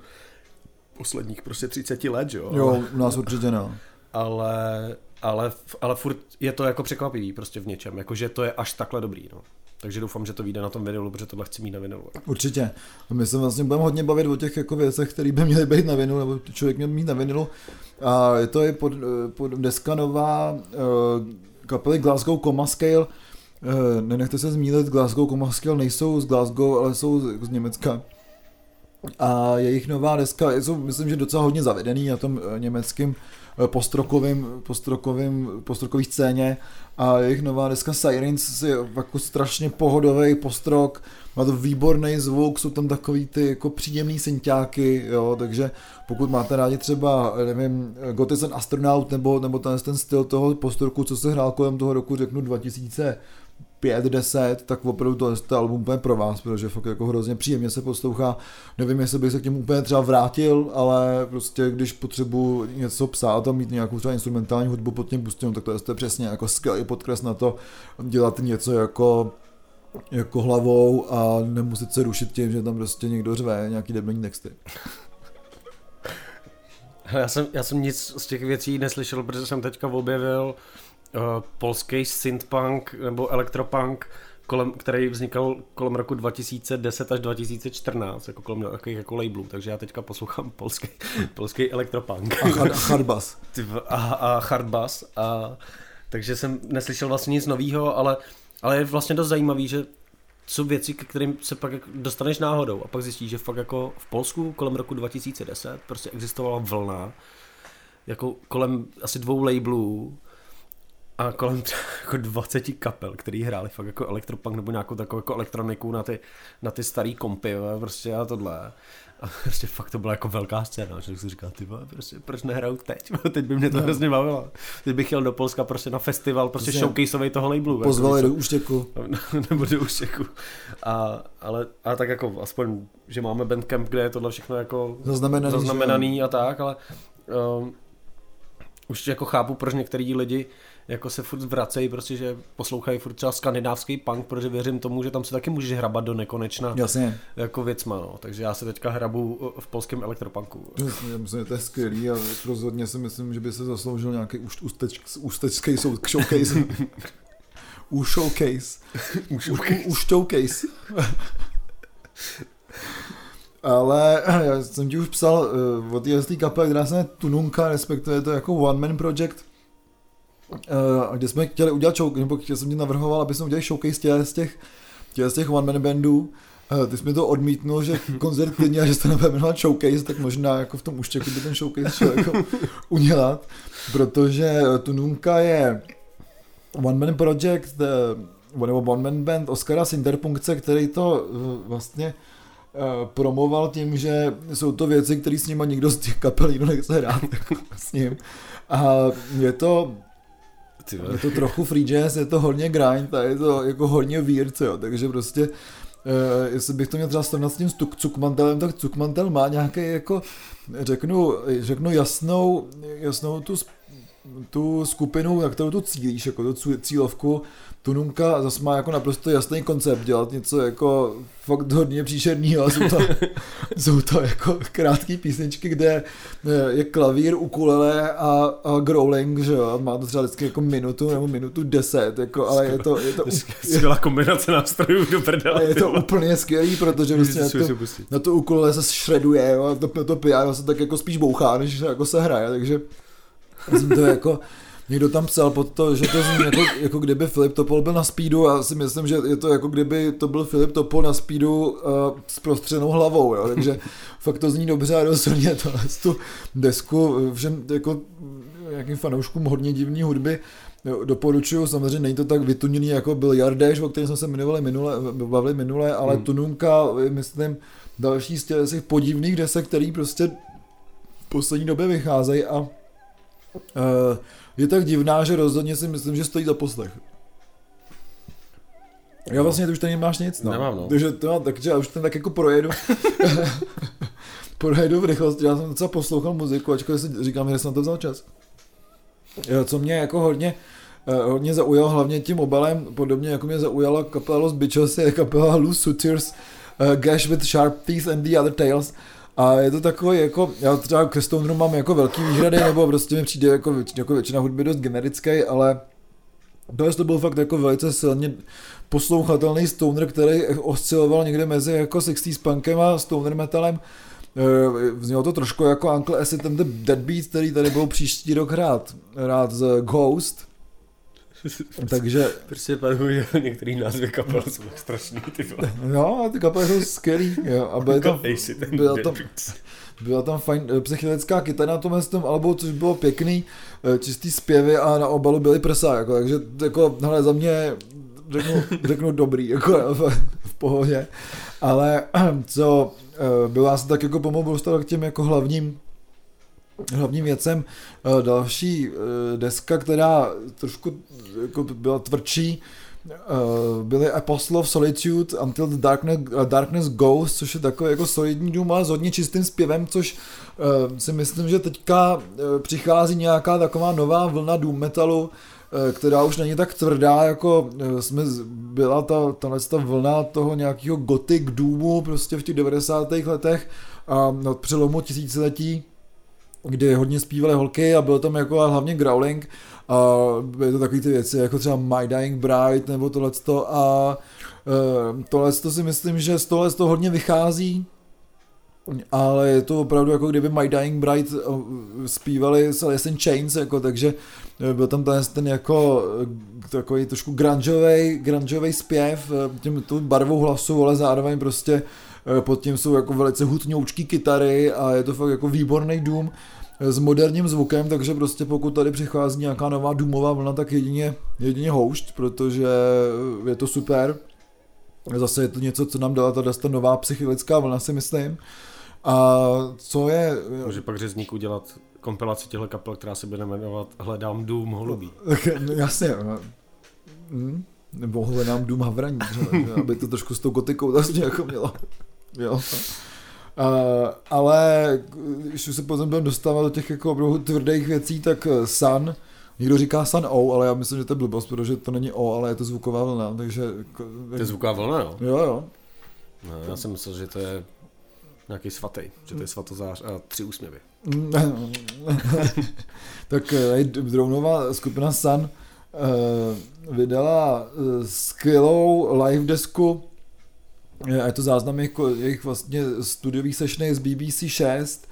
Speaker 1: posledních prostě 30 let, jo?
Speaker 2: Jo, u nás určitě no.
Speaker 1: Ale, ale, ale furt je to jako překvapivý prostě v něčem, jakože to je až takhle dobrý, no. Takže doufám, že to vyjde na tom vinilu, protože tohle chci mít na vinilu.
Speaker 2: Určitě. My se vlastně budeme hodně bavit o těch jako věcech, které by měly být na vinilu, nebo člověk měl mít na vinilu. A je to i pod, pod deska nová uh, kapely Glasgow Coma Scale. Uh, nenechte se zmílit, Glasgow Coma Scale nejsou z Glasgow, ale jsou z Německa. A jejich nová deska, jsou myslím, že docela hodně zavedený na tom uh, německém postrokovým, postrokovým, postrokový scéně. A jejich nová deska Sirens je jako strašně pohodový postrok, má to výborný zvuk, jsou tam takový ty jako příjemný synťáky, jo, takže pokud máte rádi třeba, nevím, God is an Astronaut nebo, nebo ten, ten styl toho postroku, co se hrál kolem toho roku, řeknu 2000 5, 10, tak opravdu to, to album úplně pro vás, protože fakt jako hrozně příjemně se poslouchá. Nevím, jestli bych se k němu úplně třeba vrátil, ale prostě když potřebuji něco psát a mít nějakou třeba instrumentální hudbu pod tím pustěnou, tak to je, to je přesně jako skvělý podkres na to dělat něco jako jako hlavou a nemuset se rušit tím, že tam prostě někdo řve nějaký debilní texty.
Speaker 1: Já jsem, já jsem nic z těch věcí neslyšel, protože jsem teďka objevil uh, polský synthpunk nebo elektropunk, kolem, který vznikal kolem roku 2010 až 2014, jako kolem takových jako labelů, takže já teďka poslouchám polský, polský elektropunk.
Speaker 2: A, a hardbass.
Speaker 1: A, a hardbass. A, takže jsem neslyšel vlastně nic nového, ale, ale je vlastně dost zajímavý, že jsou věci, ke kterým se pak dostaneš náhodou a pak zjistíš, že fakt jako v Polsku kolem roku 2010 prostě existovala vlna jako kolem asi dvou labelů a kolem jako 20 kapel, který hráli fakt jako elektropunk nebo nějakou takovou jako elektroniku na ty, na ty starý kompy prostě a tohle. A prostě fakt to byla jako velká scéna, že si říkal, ty vole, prostě proč nehrajou teď? teď by mě to no. hrozně bavilo. Teď bych jel do Polska prostě na festival, prostě showcaseový toho labelu.
Speaker 2: Pozvali do úštěku.
Speaker 1: Nebo do úštěku. A, ale, a tak jako aspoň, že máme bandcamp, kde je tohle všechno jako
Speaker 2: zaznamenaný,
Speaker 1: zaznamenaný a tak, ale um, už jako chápu, proč některý lidi jako se furt vracejí, prostě, že poslouchají furt třeba skandinávský punk, protože věřím tomu, že tam se taky můžeš hrabat do nekonečna
Speaker 2: Jasně.
Speaker 1: jako věcma, no. takže já se teďka hrabu v polském elektropunku.
Speaker 2: Já myslím, že to je skvělý a rozhodně si myslím, že by se zasloužil nějaký ústečský showcase. U showcase. U showcase. U showcase. Ale já jsem ti už psal uh, o té kapele, která se Tununka, respektive to jako one man project, uh, kde jsme chtěli udělat show, nebo chtěl jsem ti navrhoval, aby jsme udělali showcase těch, z těch, těch, z těch one man bandů. Uh, ty jsi mi to odmítnul, že koncert klidně a že se to nebude jmenovat showcase, tak možná jako v tom uštěku by ten showcase šel jako udělat, protože Tununka je one man project, nebo one man band Oscara Sinterpunkce, který to vlastně promoval tím, že jsou to věci, které s nima nikdo z těch kapel nikdo nechce hrát jako s ním. A je to je to trochu free jazz, je to hodně grind a je to jako hodně weird, jo, takže prostě Uh, jestli bych to měl třeba srovnat s tím Cukmantelem, tak Cukmantel má nějaký jako, řeknu, řeknu jasnou, jasnou tu, tu skupinu, na kterou tu cílíš, jako tu cílovku, Tununka zase má jako naprosto jasný koncept, dělat něco jako fakt hodně příšernýho, jsou to, jsou to jako krátké písničky, kde eh, je klavír, ukulele a, a growling, že jo, má to třeba vždycky jako minutu nebo minutu deset, jako, ale je to, je to
Speaker 1: skvělá kombinace nástrojů do prdele.
Speaker 2: Je to úplně skvělý, protože prostě na, to, na to ukulele se šreduje, jo, a to, to piano se tak jako spíš bouchá, než jako se hraje, takže to jako Někdo tam psal pod to, že to zní jako, jako kdyby Filip Topol byl na speedu a já si myslím, že je to jako kdyby to byl Filip Topol na speedu uh, s prostřenou hlavou, jo? takže fakt to zní dobře a rozhodně to tu desku všem jako nějakým fanouškům hodně divný hudby doporučuju, samozřejmě není to tak vytuněný jako byl Jardeš, o kterém jsme se jmenovali minule, bavili minule, ale hmm. Tununka, myslím, další z těch podivných desek, který prostě v poslední době vycházejí a je tak divná, že rozhodně si myslím, že stojí za poslech. Já vlastně ty už tady nemáš nic, no.
Speaker 1: Nemám, no.
Speaker 2: Takže, to, takže já už ten tak jako projedu. projedu v rychlosti, já jsem docela poslouchal muziku, ačkoliv si říkám, že jsem to vzal čas. Co mě jako hodně, eh, hodně zaujalo, hlavně tím obalem, podobně jako mě zaujala kapela Los Bichos, je kapela Loose Suitors, uh, Gash with Sharp Teeth and the Other Tales. A je to takový jako, já třeba ke Stoneru mám jako velký výhrady, nebo prostě mi přijde jako, jako většina hudby dost generický, ale to, to byl fakt jako velice silně poslouchatelný stoner, který osciloval někde mezi jako 60s punkem a stoner metalem. Vznělo to trošku jako Uncle Acid the Deadbeat, který tady byl příští rok hrát, hrát z Ghost, takže...
Speaker 1: Prostě panu, že některý názvy kapel jsou strašný, ty vole.
Speaker 2: No, ty kapely jsou skvělý, jo, a byly tam, byla tam, byla tam fajn eh, psychedelická kytara na tom, tom albu, což bylo pěkný, eh, čistý zpěvy a na obalu byly prsa, jako, takže jako, hele, za mě řeknu, řeknu dobrý, jako v, v pohodě, ale co eh, byla se tak jako pomalu dostala k těm jako hlavním hlavním věcem. Další deska, která trošku jako byla tvrdší, Uh, byly Apostle of Solitude Until the Darkness, Darkness Goes, což je takový jako solidní dům, ale s hodně čistým zpěvem, což si myslím, že teďka přichází nějaká taková nová vlna doom metalu, která už není tak tvrdá, jako jsme byla ta, tahle ta vlna toho nějakého gothic doomu prostě v těch 90. letech a od přelomu tisíciletí kdy hodně zpívaly holky a byl tam jako hlavně growling a byly to takové ty věci, jako třeba My Dying Bride nebo tohleto a uh, tohle si myslím, že z tohle to hodně vychází, ale je to opravdu jako kdyby My Dying Bride zpívali s Alice in Chains, jako, takže byl tam ten, ten jako takový trošku grungeový, grungeový zpěv, tím tou barvou hlasu, ale zároveň prostě pod tím jsou jako velice hutňoučký kytary a je to fakt jako výborný dům s moderním zvukem, takže prostě pokud tady přichází nějaká nová důmová vlna, tak jedině, jedině houšť, protože je to super. Zase je to něco, co nám dala ta nová psychilická vlna, si myslím. A co je...
Speaker 1: Může pak řezník udělat kompilaci těchto kapel, která se bude jmenovat Hledám dům holubí.
Speaker 2: Jasně. Hm? Nebo Hledám dům havraní, aby to trošku s tou gotikou vlastně jako mělo. Jo. Uh, ale když už se potom budeme dostávat do těch jako opravdu tvrdých věcí, tak eh, Sun, někdo říká Sun O, ale já myslím, že to je blbost, protože to není O, ale je to zvuková vlna, takže...
Speaker 1: To je zvuková vlna, jo?
Speaker 2: Jo, jo.
Speaker 1: No, já jsem myslel, že to je nějaký svatý, že to je svatozář a tři úsměvy.
Speaker 2: tak eh, dronová skupina Sun uh, vydala skvělou live desku a je to záznam jejich, jejich vlastně studiových sešny z BBC 6,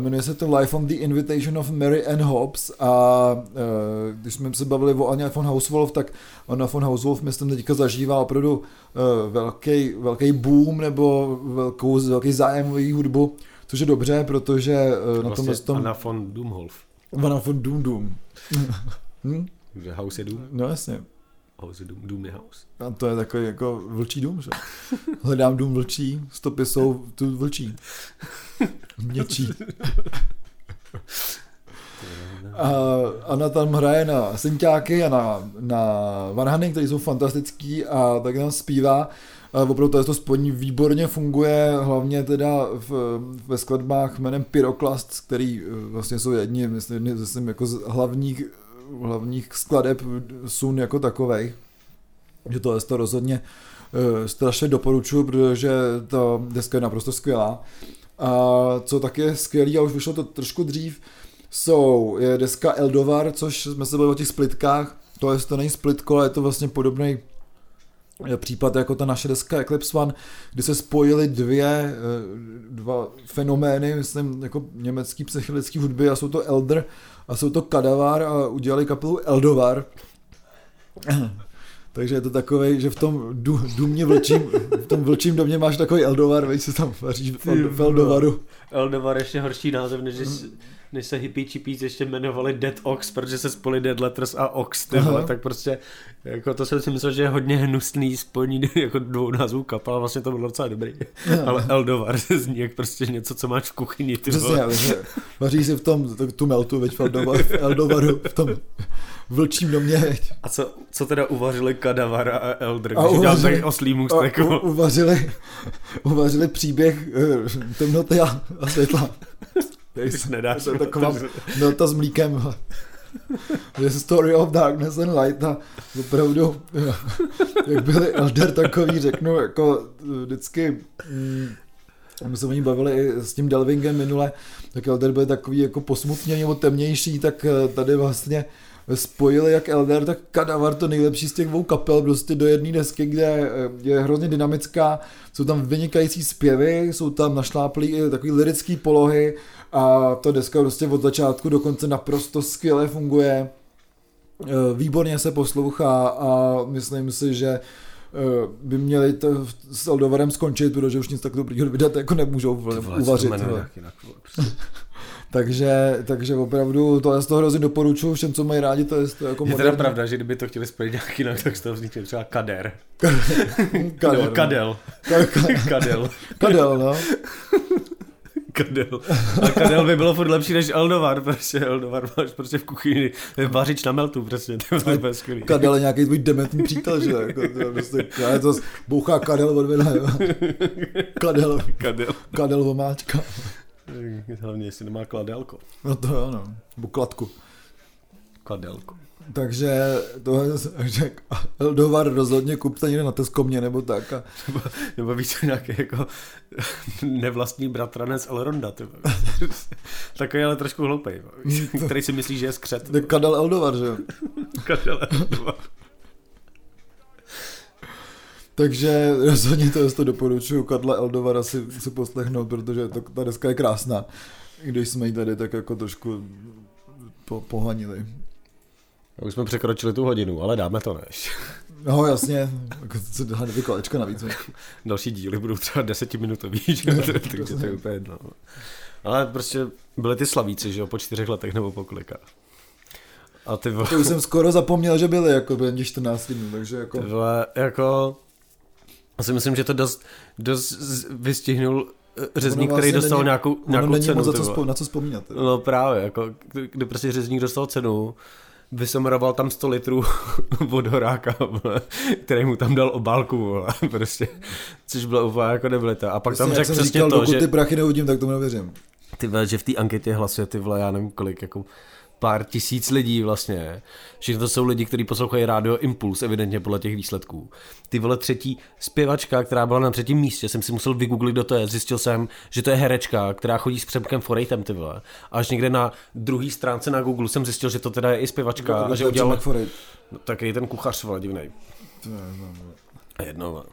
Speaker 2: jmenuje se to Life on the Invitation of Mary Ann Hobbs a e, když jsme se bavili o Anja von Hauswolf, tak Anna von Hauswolf myslím teďka zažívá opravdu e, velký, velký boom nebo velkou, velký zájem o její hudbu, což je dobře, protože e, na
Speaker 1: vlastně
Speaker 2: tom...
Speaker 1: Anna von Doomholf.
Speaker 2: Anna von Doom Doom.
Speaker 1: hm? Že House je Doom?
Speaker 2: No jasně.
Speaker 1: House dům, dům je house.
Speaker 2: A to je takový jako vlčí dům, že? Hledám dům vlčí, stopy jsou tu vlčí. Měčí. A ona tam hraje na synťáky a na, na varhany, které jsou fantastický a tak tam zpívá. A opravdu to, to spojení výborně funguje, hlavně teda v, ve skladbách jménem Pyroklast, který eh, vlastně jsou jedni, myslím, jedni jako z hlavních hlavních skladeb Sun jako takovej. Že to to rozhodně uh, strašně doporučuji, protože ta deska je naprosto skvělá. A co taky je skvělý, a už vyšlo to trošku dřív, jsou, je deska Eldovar, což jsme se bavili o těch splitkách, to je to není splitko, ale je to vlastně podobný eh, případ jako ta naše deska Eclipse One, kdy se spojily dvě, eh, dva fenomény, myslím, jako německý psychedelický hudby a jsou to Elder a jsou to Kadavar a udělali kapelu Eldovar. Takže je to takový, že v tom důmě vlčím, v tom vlčím domě máš takový Eldovar, veď se tam vaříš v Eldovaru.
Speaker 1: Eldovar ještě horší název, než, než se hippie chippies ještě jmenovali Dead Ox, protože se spoli Dead Letters a Ox, tyhle, tak prostě jako to jsem si myslel, že je hodně hnusný spojení jako dvou názvů kapel, vlastně to bylo docela dobrý. Ale Eldovar se zní jak prostě něco, co máš v kuchyni. Ty
Speaker 2: Přesně, vaří si v tom tu meltu, veď v, Eldovar, v Eldovaru, v tom vlčím domě.
Speaker 1: A co, co teda uvařili Kadavara a Eldr, a uvařili, oslý můstek?
Speaker 2: A, u, uvařili, uvařili příběh uh, temnoty a, a světla.
Speaker 1: Se nedáš.
Speaker 2: To je taková melta s mlíkem. The Story of Darkness and Light a opravdu, jak byli Elder takový, řeknu, jako vždycky, mm, my se o ní bavili i s tím Delvingem minule, tak Elder byl takový jako posmutněný nebo temnější, tak eh, tady vlastně spojili jak Elder, tak Kadavar to nejlepší z těch dvou kapel prostě do jedné desky, kde eh, je hrozně dynamická, jsou tam vynikající zpěvy, jsou tam našláplý i takový lirický polohy a ta deska prostě od začátku do konce naprosto skvěle funguje, eh, výborně se poslouchá a myslím si, že eh, by měli to s Eldovarem skončit, protože už nic tak dobrýho vydat jako nemůžou uvařit. Prostě. takže, takže opravdu to z toho hrozně doporučuji všem, co mají rádi, to je to jako
Speaker 1: Je teda pravda, že kdyby to chtěli spojit nějak jinak, tak z toho vznikne třeba kader. kader. No, kadel.
Speaker 2: kadel. Kadel, no.
Speaker 1: Kadel. A Kadel by bylo furt lepší než Eldovar, prostě Eldovar máš prostě v kuchyni, vařič na meltu, prostě, to je úplně skvělý.
Speaker 2: Kadel je nějaký tvůj dementní přítel, že? Jako, to je prostě, je to bouchá kadel od vedle, jo. Kadel,
Speaker 1: Kadel.
Speaker 2: kadel vomáčka.
Speaker 1: Hlavně, jestli nemá kladelko.
Speaker 2: No to jo, no. Nebo kladku.
Speaker 1: Kladelko.
Speaker 2: Takže to že Eldovar rozhodně kupte někde na Teskomě nebo tak. A,
Speaker 1: Nebo, nebo víš, nějaký jako nevlastní bratranec Elronda. Takový ale trošku hloupej, víš, který si myslí, že je skřet.
Speaker 2: je Kadel Eldovar, že jo.
Speaker 1: Kadel Eldovar.
Speaker 2: Takže rozhodně to, to doporučuju Kadla Eldovara si, si poslechnout, protože to, ta deska je krásná. Když jsme ji tady tak jako trošku po, pohanili.
Speaker 1: Už jsme překročili tu hodinu, ale dáme to než.
Speaker 2: No jasně, jako co dá dvě kolečka navíc.
Speaker 1: Další díly budou třeba desetiminutový, že? takže to je úplně jedno. Ale prostě byly ty slavíci, že jo, po čtyřech letech nebo po kolika. A ty vole,
Speaker 2: To už jsem skoro zapomněl, že byli jako během těch 14 dnů, takže jako...
Speaker 1: ty vole, jako... Já si myslím, že to dost, dost vystihnul eh, řezník,
Speaker 2: Ono
Speaker 1: který
Speaker 2: vlastně
Speaker 1: dostal
Speaker 2: není-
Speaker 1: nějakou,
Speaker 2: Ono
Speaker 1: nějakou
Speaker 2: není
Speaker 1: cenu.
Speaker 2: moc za co na co vzpomínat. teda.
Speaker 1: No právě, jako, kdy prostě řezník dostal cenu, vysomroval tam 100 litrů vodoráka, který mu tam dal obálku, prostě, což bylo úplně jako debilita. A pak tam
Speaker 2: Prostě, jak
Speaker 1: řekl
Speaker 2: jsem
Speaker 1: přesně
Speaker 2: říkal,
Speaker 1: to,
Speaker 2: dokud
Speaker 1: že,
Speaker 2: ty prachy neuvidím, tak tomu nevěřím.
Speaker 1: ty vole, že v té anketě hlasuje ty vole, já nevím kolik, jako pár tisíc lidí vlastně. Všechno to jsou lidi, kteří poslouchají rádio Impuls, evidentně podle těch výsledků. Ty vole třetí zpěvačka, která byla na třetím místě, jsem si musel vygooglit, kdo to je. Zjistil jsem, že to je herečka, která chodí s Přemkem Forejtem, ty vole. A až někde na druhé stránce na Google jsem zjistil, že to teda je i zpěvačka a že udělala...
Speaker 2: Forej.
Speaker 1: No, taky ten kuchař, vole, divnej.
Speaker 2: To je, no, no.
Speaker 1: Jedno, vole.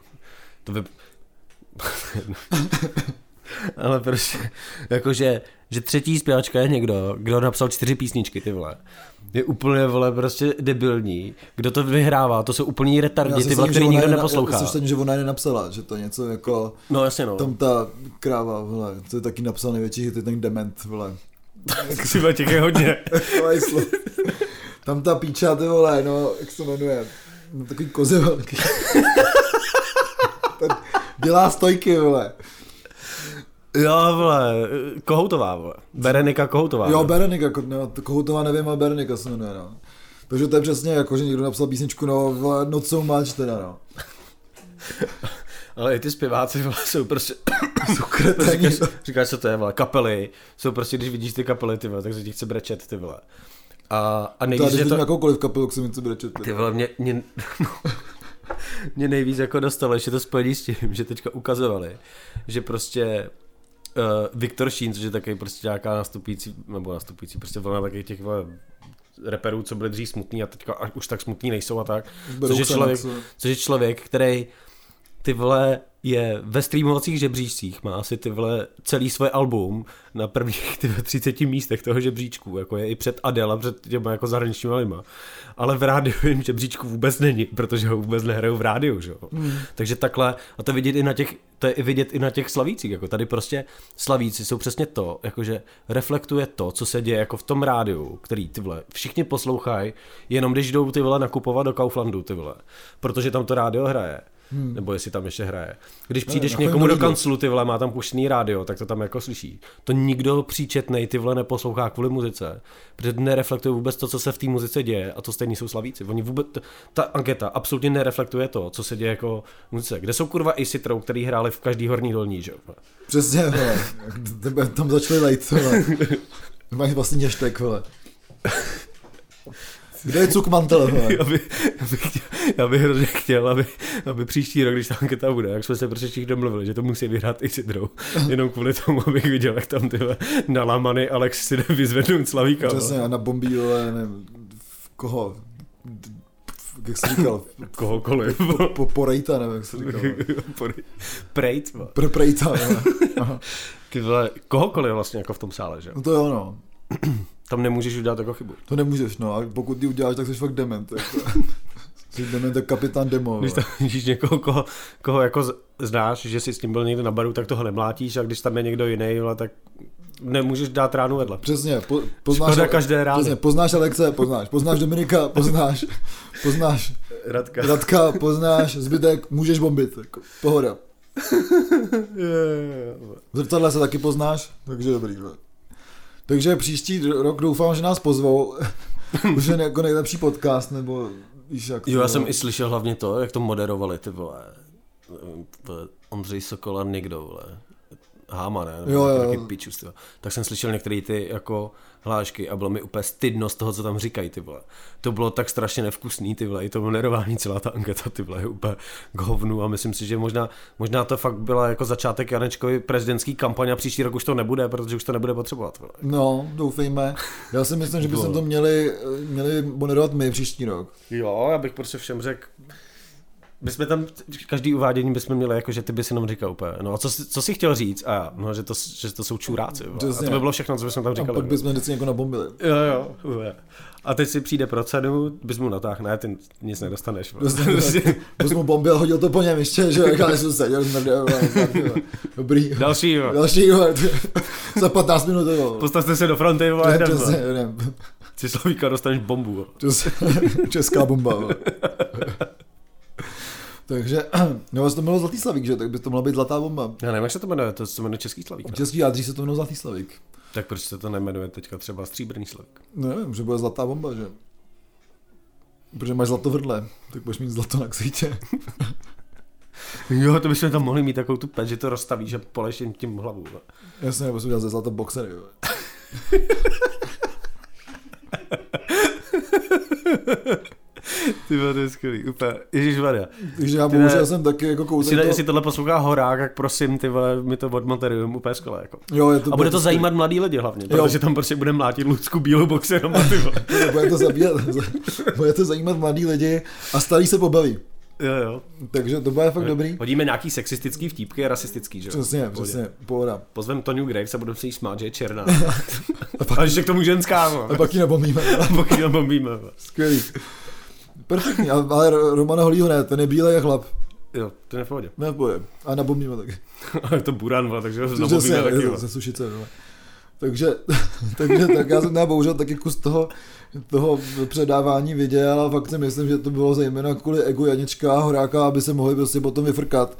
Speaker 1: To vy... Ale prostě, jakože, že třetí zpěvačka je někdo, kdo napsal čtyři písničky, ty vole. Je úplně, vole, prostě debilní. Kdo to vyhrává, to jsou úplní retardi, ty vole, který nikdo neposlouchá.
Speaker 2: Já si myslím, že ona je nenapsala, že to je něco jako...
Speaker 1: No jasně no.
Speaker 2: Tam ta kráva, vole, to je taky napsal největší hit, je ten dement, vole.
Speaker 1: Si těch je hodně.
Speaker 2: Tam ta píča, ty vole, no, jak se jmenuje, no, takový kozy velký. Dělá stojky, vole.
Speaker 1: Jo, vole, Kohoutová, vole. Berenika Kohoutová.
Speaker 2: Jo,
Speaker 1: vole.
Speaker 2: Berenika, no, to Kohoutová nevím, ale Berenika se jmenuje, no. Takže to je přesně jako, že někdo napsal písničku, no, vole, not so much teda, no.
Speaker 1: Ale i ty zpěváci vole, jsou prostě...
Speaker 2: Jsou kreteni.
Speaker 1: říkáš, říkáš, co to je, vole, kapely. Jsou prostě, když vidíš ty kapely, ty vole, tak se ti chce brečet, ty vole. A, a nejvíc,
Speaker 2: když
Speaker 1: že to...
Speaker 2: jakoukoliv kapelu, tak se mi chce brečet.
Speaker 1: Ty vole, mě, mě, mě nejvíc jako dostalo, ještě to spojení s tím, že teďka ukazovali, že prostě uh, Viktor Šín, což je taky prostě nějaká nastupující, nebo nastupující, prostě vlna takových těch vole, reperů, co byli dřív smutný a teďka už tak smutný nejsou a tak. Což je, člověk, což je člověk, který ty vole je ve streamovacích žebříčcích, má asi ty vole celý svůj album na prvních ty vole, 30 místech toho žebříčku, jako je i před Adele a před těma jako zahraničníma lidma. Ale v rádiovém žebříčku vůbec není, protože ho vůbec nehrajou v rádiu, že jo.
Speaker 2: Hmm.
Speaker 1: Takže takhle, a to vidět i na těch, to je i vidět i na těch slavících, jako tady prostě slavíci jsou přesně to, jakože reflektuje to, co se děje jako v tom rádiu, který ty vole všichni poslouchají, jenom když jdou ty vole nakupovat do Kauflandu, ty vole, protože tam to rádio hraje. Hmm. Nebo jestli tam ještě hraje. Když přijdeš k někomu do kanclu, ty vole, má tam puštěný rádio, tak to tam jako slyší. To nikdo příčetnej ty vole neposlouchá kvůli muzice, protože nereflektuje vůbec to, co se v té muzice děje a to stejný jsou slavíci. Oni vůbec, ta anketa absolutně nereflektuje to, co se děje jako v muzice. Kde jsou kurva i Citrou, který hráli v každý horní dolní, že jo?
Speaker 2: Přesně, vole. Tam začali lejt, vole. Máš vlastně hashtag, vole. Kde je cukmantel?
Speaker 1: Já bych, já bych, chtěl, já bych hrozně chtěl, aby, aby příští rok, když ta anketa bude, jak jsme se prostě všichni domluvili, že to musí vyhrát i Citrou. Jenom kvůli tomu, abych viděl, jak tam tyhle nalámaný Alex si jde vyzvednout Slavíka. vole.
Speaker 2: Přesně, a na bombí, nevím, v koho? Jak jsi říkal?
Speaker 1: Kohokoliv.
Speaker 2: Po, po, po rejta, nevím, jak jsi říkal.
Speaker 1: Prejt, vole.
Speaker 2: Pro prejta. Aha.
Speaker 1: Ty vole, kohokoliv vlastně jako v tom sále, že?
Speaker 2: No to jo, no.
Speaker 1: Tam nemůžeš udělat jako chybu.
Speaker 2: To nemůžeš, no. A pokud ty uděláš, tak jsi fakt dement. Jako. Jsi dement jak kapitán demo.
Speaker 1: Když tam vidíš někoho, koho, koho jako znáš, že jsi s tím byl někde na baru, tak toho nemlátíš a když tam je někdo jiný, tak nemůžeš dát ránu vedle.
Speaker 2: Přesně, po, poznáš,
Speaker 1: Škoda každé rány.
Speaker 2: přesně, poznáš Alexe, poznáš, poznáš Dominika, poznáš, poznáš
Speaker 1: Radka.
Speaker 2: Radka, poznáš, zbytek můžeš bombit, jako, pohoda. V zrcadle se taky poznáš, takže dobrý. vole. Takže příští rok doufám, že nás pozvou. Už je jako nejlepší podcast, nebo víš jak
Speaker 1: Jo, já jsem i slyšel hlavně to, jak to moderovali, ty vole. Vole, Ondřej Sokol a někdo, vole. Háma, ne? Nebo
Speaker 2: Jo, jo,
Speaker 1: taky vole. Tak jsem slyšel některé ty jako hlášky a bylo mi úplně stydno z toho, co tam říkají, ty vole. To bylo tak strašně nevkusný, ty vole, i to moderování, celá ta anketa, ty vole, je úplně k hovnu a myslím si, že možná, možná to fakt byla jako začátek Janečkovy prezidentský kampaně a příští rok už to nebude, protože už to nebude potřebovat, vole.
Speaker 2: No, doufejme. Já si myslím, že bychom to měli, měli moderovat my příští rok.
Speaker 1: Jo, já bych prostě všem řekl, my jsme tam, každý uvádění bychom měli jako, že ty bys jenom říkal úplně, no a co, jsi- co jsi chtěl říct? A já, no, že to, že to jsou čuráci. A to by bylo všechno, co bychom tam
Speaker 2: A
Speaker 1: říkali.
Speaker 2: pak bychom vždycky jako nabombili.
Speaker 1: Jo, jo, jo. A teď si přijde pro cenu, bys mu natáhl, ne, ty nic nedostaneš.
Speaker 2: Prostě, Prostě mu bombil, hodil to po něm ještě, že jak já jsem seděl, dobrý.
Speaker 1: Další, jo.
Speaker 2: Další, ty- za 15 minut, vole.
Speaker 1: Postavte se do fronty, jdem,
Speaker 2: Přesně.
Speaker 1: Ty Slavíka dostaneš bombu.
Speaker 2: česká bomba. Takže, no to bylo Zlatý Slavík, že? Tak by to mohla být Zlatá bomba.
Speaker 1: Já nevím, jak se to jmenuje, to se jmenuje Český Slavík. ne?
Speaker 2: Český jádří se to jmenuje Zlatý Slavík.
Speaker 1: Tak proč se to nejmenuje teďka třeba Stříbrný Slavík?
Speaker 2: Nevím, že bude Zlatá bomba, že? Protože máš zlato v hrdle, tak budeš mít zlato na ksejtě.
Speaker 1: Jo, to bychom tam mohli mít takovou tu pec, že to rozstaví, že poleš jen tím hlavu. vole.
Speaker 2: Jasně, nebo jsem udělal ze zlata boxery. vole.
Speaker 1: Ty vole, to je skvělý, úplně. Ježíš Maria.
Speaker 2: Takže já bohužel jsem taky jako
Speaker 1: Jestli,
Speaker 2: kousek.
Speaker 1: to...
Speaker 2: to-
Speaker 1: jestli tohle poslouchá horák, tak prosím, ty vole, mi to odmaterium úplně skvěle. Jako.
Speaker 2: Jo, je to
Speaker 1: A bude to zajímat mladý lidi hlavně,
Speaker 2: Jo.
Speaker 1: protože tam prostě bude mlátit Lucku bílou boxerem a vole.
Speaker 2: Bude to zabíjet, bude to zajímat mladý lidi a starý se pobaví.
Speaker 1: Jo, jo.
Speaker 2: Takže to bude fakt dobrý.
Speaker 1: Hodíme nějaký sexistický vtípky a rasistický, že jo?
Speaker 2: Přesně,
Speaker 1: pohodě.
Speaker 2: přesně, pohoda.
Speaker 1: Pozvem Toniu Graves a budeme se jí smát, že je černá. a ještě k tomu ženská,
Speaker 2: A pak ji nebombíme.
Speaker 1: A pak ji bombíme. vole.
Speaker 2: Skvělý. Perfektní, ale Romana Holího ne, ten je bílej jak chlap.
Speaker 1: Jo, to je v pohodě.
Speaker 2: Ne, pojem. A nabombíme taky.
Speaker 1: Ale je to buran, vole, takže ho
Speaker 2: Přesně,
Speaker 1: nabombíme taky. vole.
Speaker 2: ze sušice. No. Takže, takže tak já jsem tam bohužel taky kus toho, toho předávání viděl a fakt si myslím, že to bylo zejména kvůli egu Janička a Horáka, aby se mohli prostě potom vyfrkat.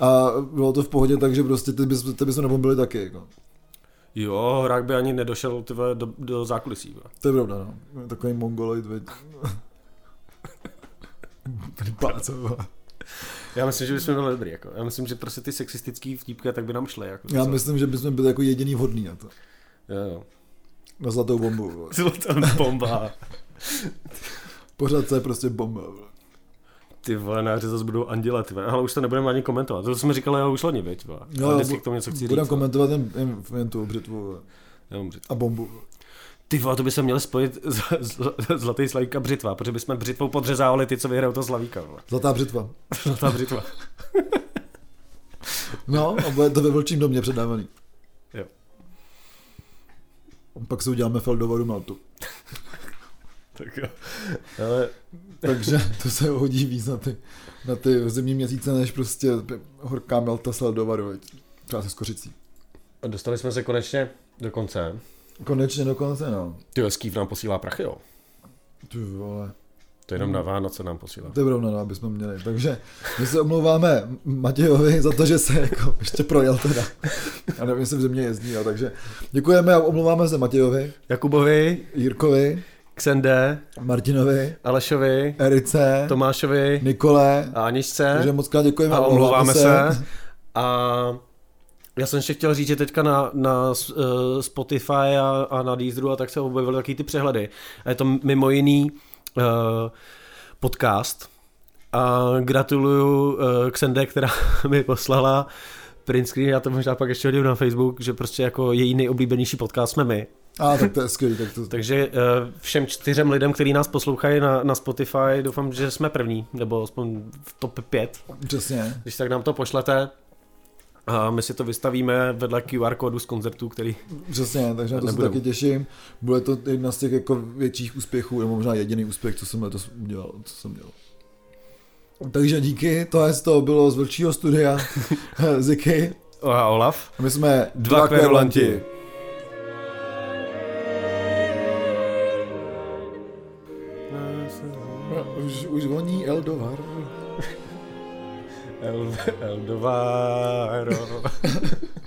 Speaker 2: A bylo to v pohodě, takže prostě ty bys, ty bys nabombili taky. Jako.
Speaker 1: Jo, Horák by ani nedošel ty vole, do, do zákulisí. vole.
Speaker 2: To je pravda, no. Takový mongoloid, veď. Páco, vole.
Speaker 1: Já myslím, že bychom byli dobrý. Jako. Já myslím, že prostě ty sexistický vtípky tak by nám šly. Jako,
Speaker 2: Já
Speaker 1: Co?
Speaker 2: myslím, že bychom byli jako jediný vhodný na to.
Speaker 1: Jo, jo.
Speaker 2: Na zlatou bombu.
Speaker 1: Zlatá bomba.
Speaker 2: Pořád to je prostě bomba. vole.
Speaker 1: Ty vole, na zase budou anděle, ty vole. Ale už to nebudeme ani komentovat. To jsme říkali ale už loni, viď, vole.
Speaker 2: Jo,
Speaker 1: Ale
Speaker 2: jo,
Speaker 1: vždycky k tomu něco chci
Speaker 2: Budeme
Speaker 1: říct.
Speaker 2: komentovat jen, jen, jen tu břitvu.
Speaker 1: Já můžu.
Speaker 2: a bombu.
Speaker 1: Ty vole, to by se měli spojit z, z, zlatý slavík a břitva, protože bychom břitvou podřezávali ty, co vyhrajou to slavíka. Vole.
Speaker 2: Zlatá břitva.
Speaker 1: Zlatá břitva.
Speaker 2: No, a bude to ve vlčím domě předávaný.
Speaker 1: Jo.
Speaker 2: Pak si uděláme Feldovaru Maltu.
Speaker 1: Tak jo. Ale
Speaker 2: Takže to se hodí víc na ty, na ty zimní měsíce, než prostě horká Malta s Feldovaru, třeba se skořicí.
Speaker 1: dostali jsme se konečně do konce.
Speaker 2: Konečně dokonce, no.
Speaker 1: Ty Skýv nám posílá prachy, jo.
Speaker 2: Ty vole.
Speaker 1: To jenom na Vánoce nám posílá.
Speaker 2: To je rovno, no, aby jsme měli. Takže my se omlouváme Matějovi za to, že se jako ještě projel teda. A nevím, jestli v zimě jezdí, jo, takže děkujeme a omlouváme se Matějovi,
Speaker 1: Jakubovi,
Speaker 2: Jirkovi,
Speaker 1: Ksende,
Speaker 2: Martinovi,
Speaker 1: Alešovi,
Speaker 2: Erice,
Speaker 1: Tomášovi
Speaker 2: Nikole.
Speaker 1: a Aničce.
Speaker 2: Takže moc krát děkujeme
Speaker 1: a omlouváme se. A já jsem ještě chtěl říct, že teďka na, na uh, Spotify a, a na Deezeru a tak se objevily taky ty přehledy. A je to mimo jiný uh, podcast. A gratuluju uh, Xende, která mi poslala print screen, já to možná pak ještě hodím na Facebook, že prostě jako její nejoblíbenější podcast jsme my.
Speaker 2: A tak to je skvělý, tak to,
Speaker 1: Takže uh, všem čtyřem lidem, kteří nás poslouchají na, na Spotify, doufám, že jsme první, nebo aspoň v top 5.
Speaker 2: přesně.
Speaker 1: Když tak nám to pošlete a my si to vystavíme vedle QR kódu z koncertu, který...
Speaker 2: Přesně, takže na to se
Speaker 1: Nebudem.
Speaker 2: taky těším. Bude to jedna z těch jako větších úspěchů, nebo možná jediný úspěch, co jsem letos udělal, co jsem dělal. Takže díky, tohle z toho bylo z vlčího studia Ziky.
Speaker 1: A Olaf?
Speaker 2: A my jsme
Speaker 1: Dva kverulanti.
Speaker 2: Už, už voní Eldovar.
Speaker 1: El, Eldovaro.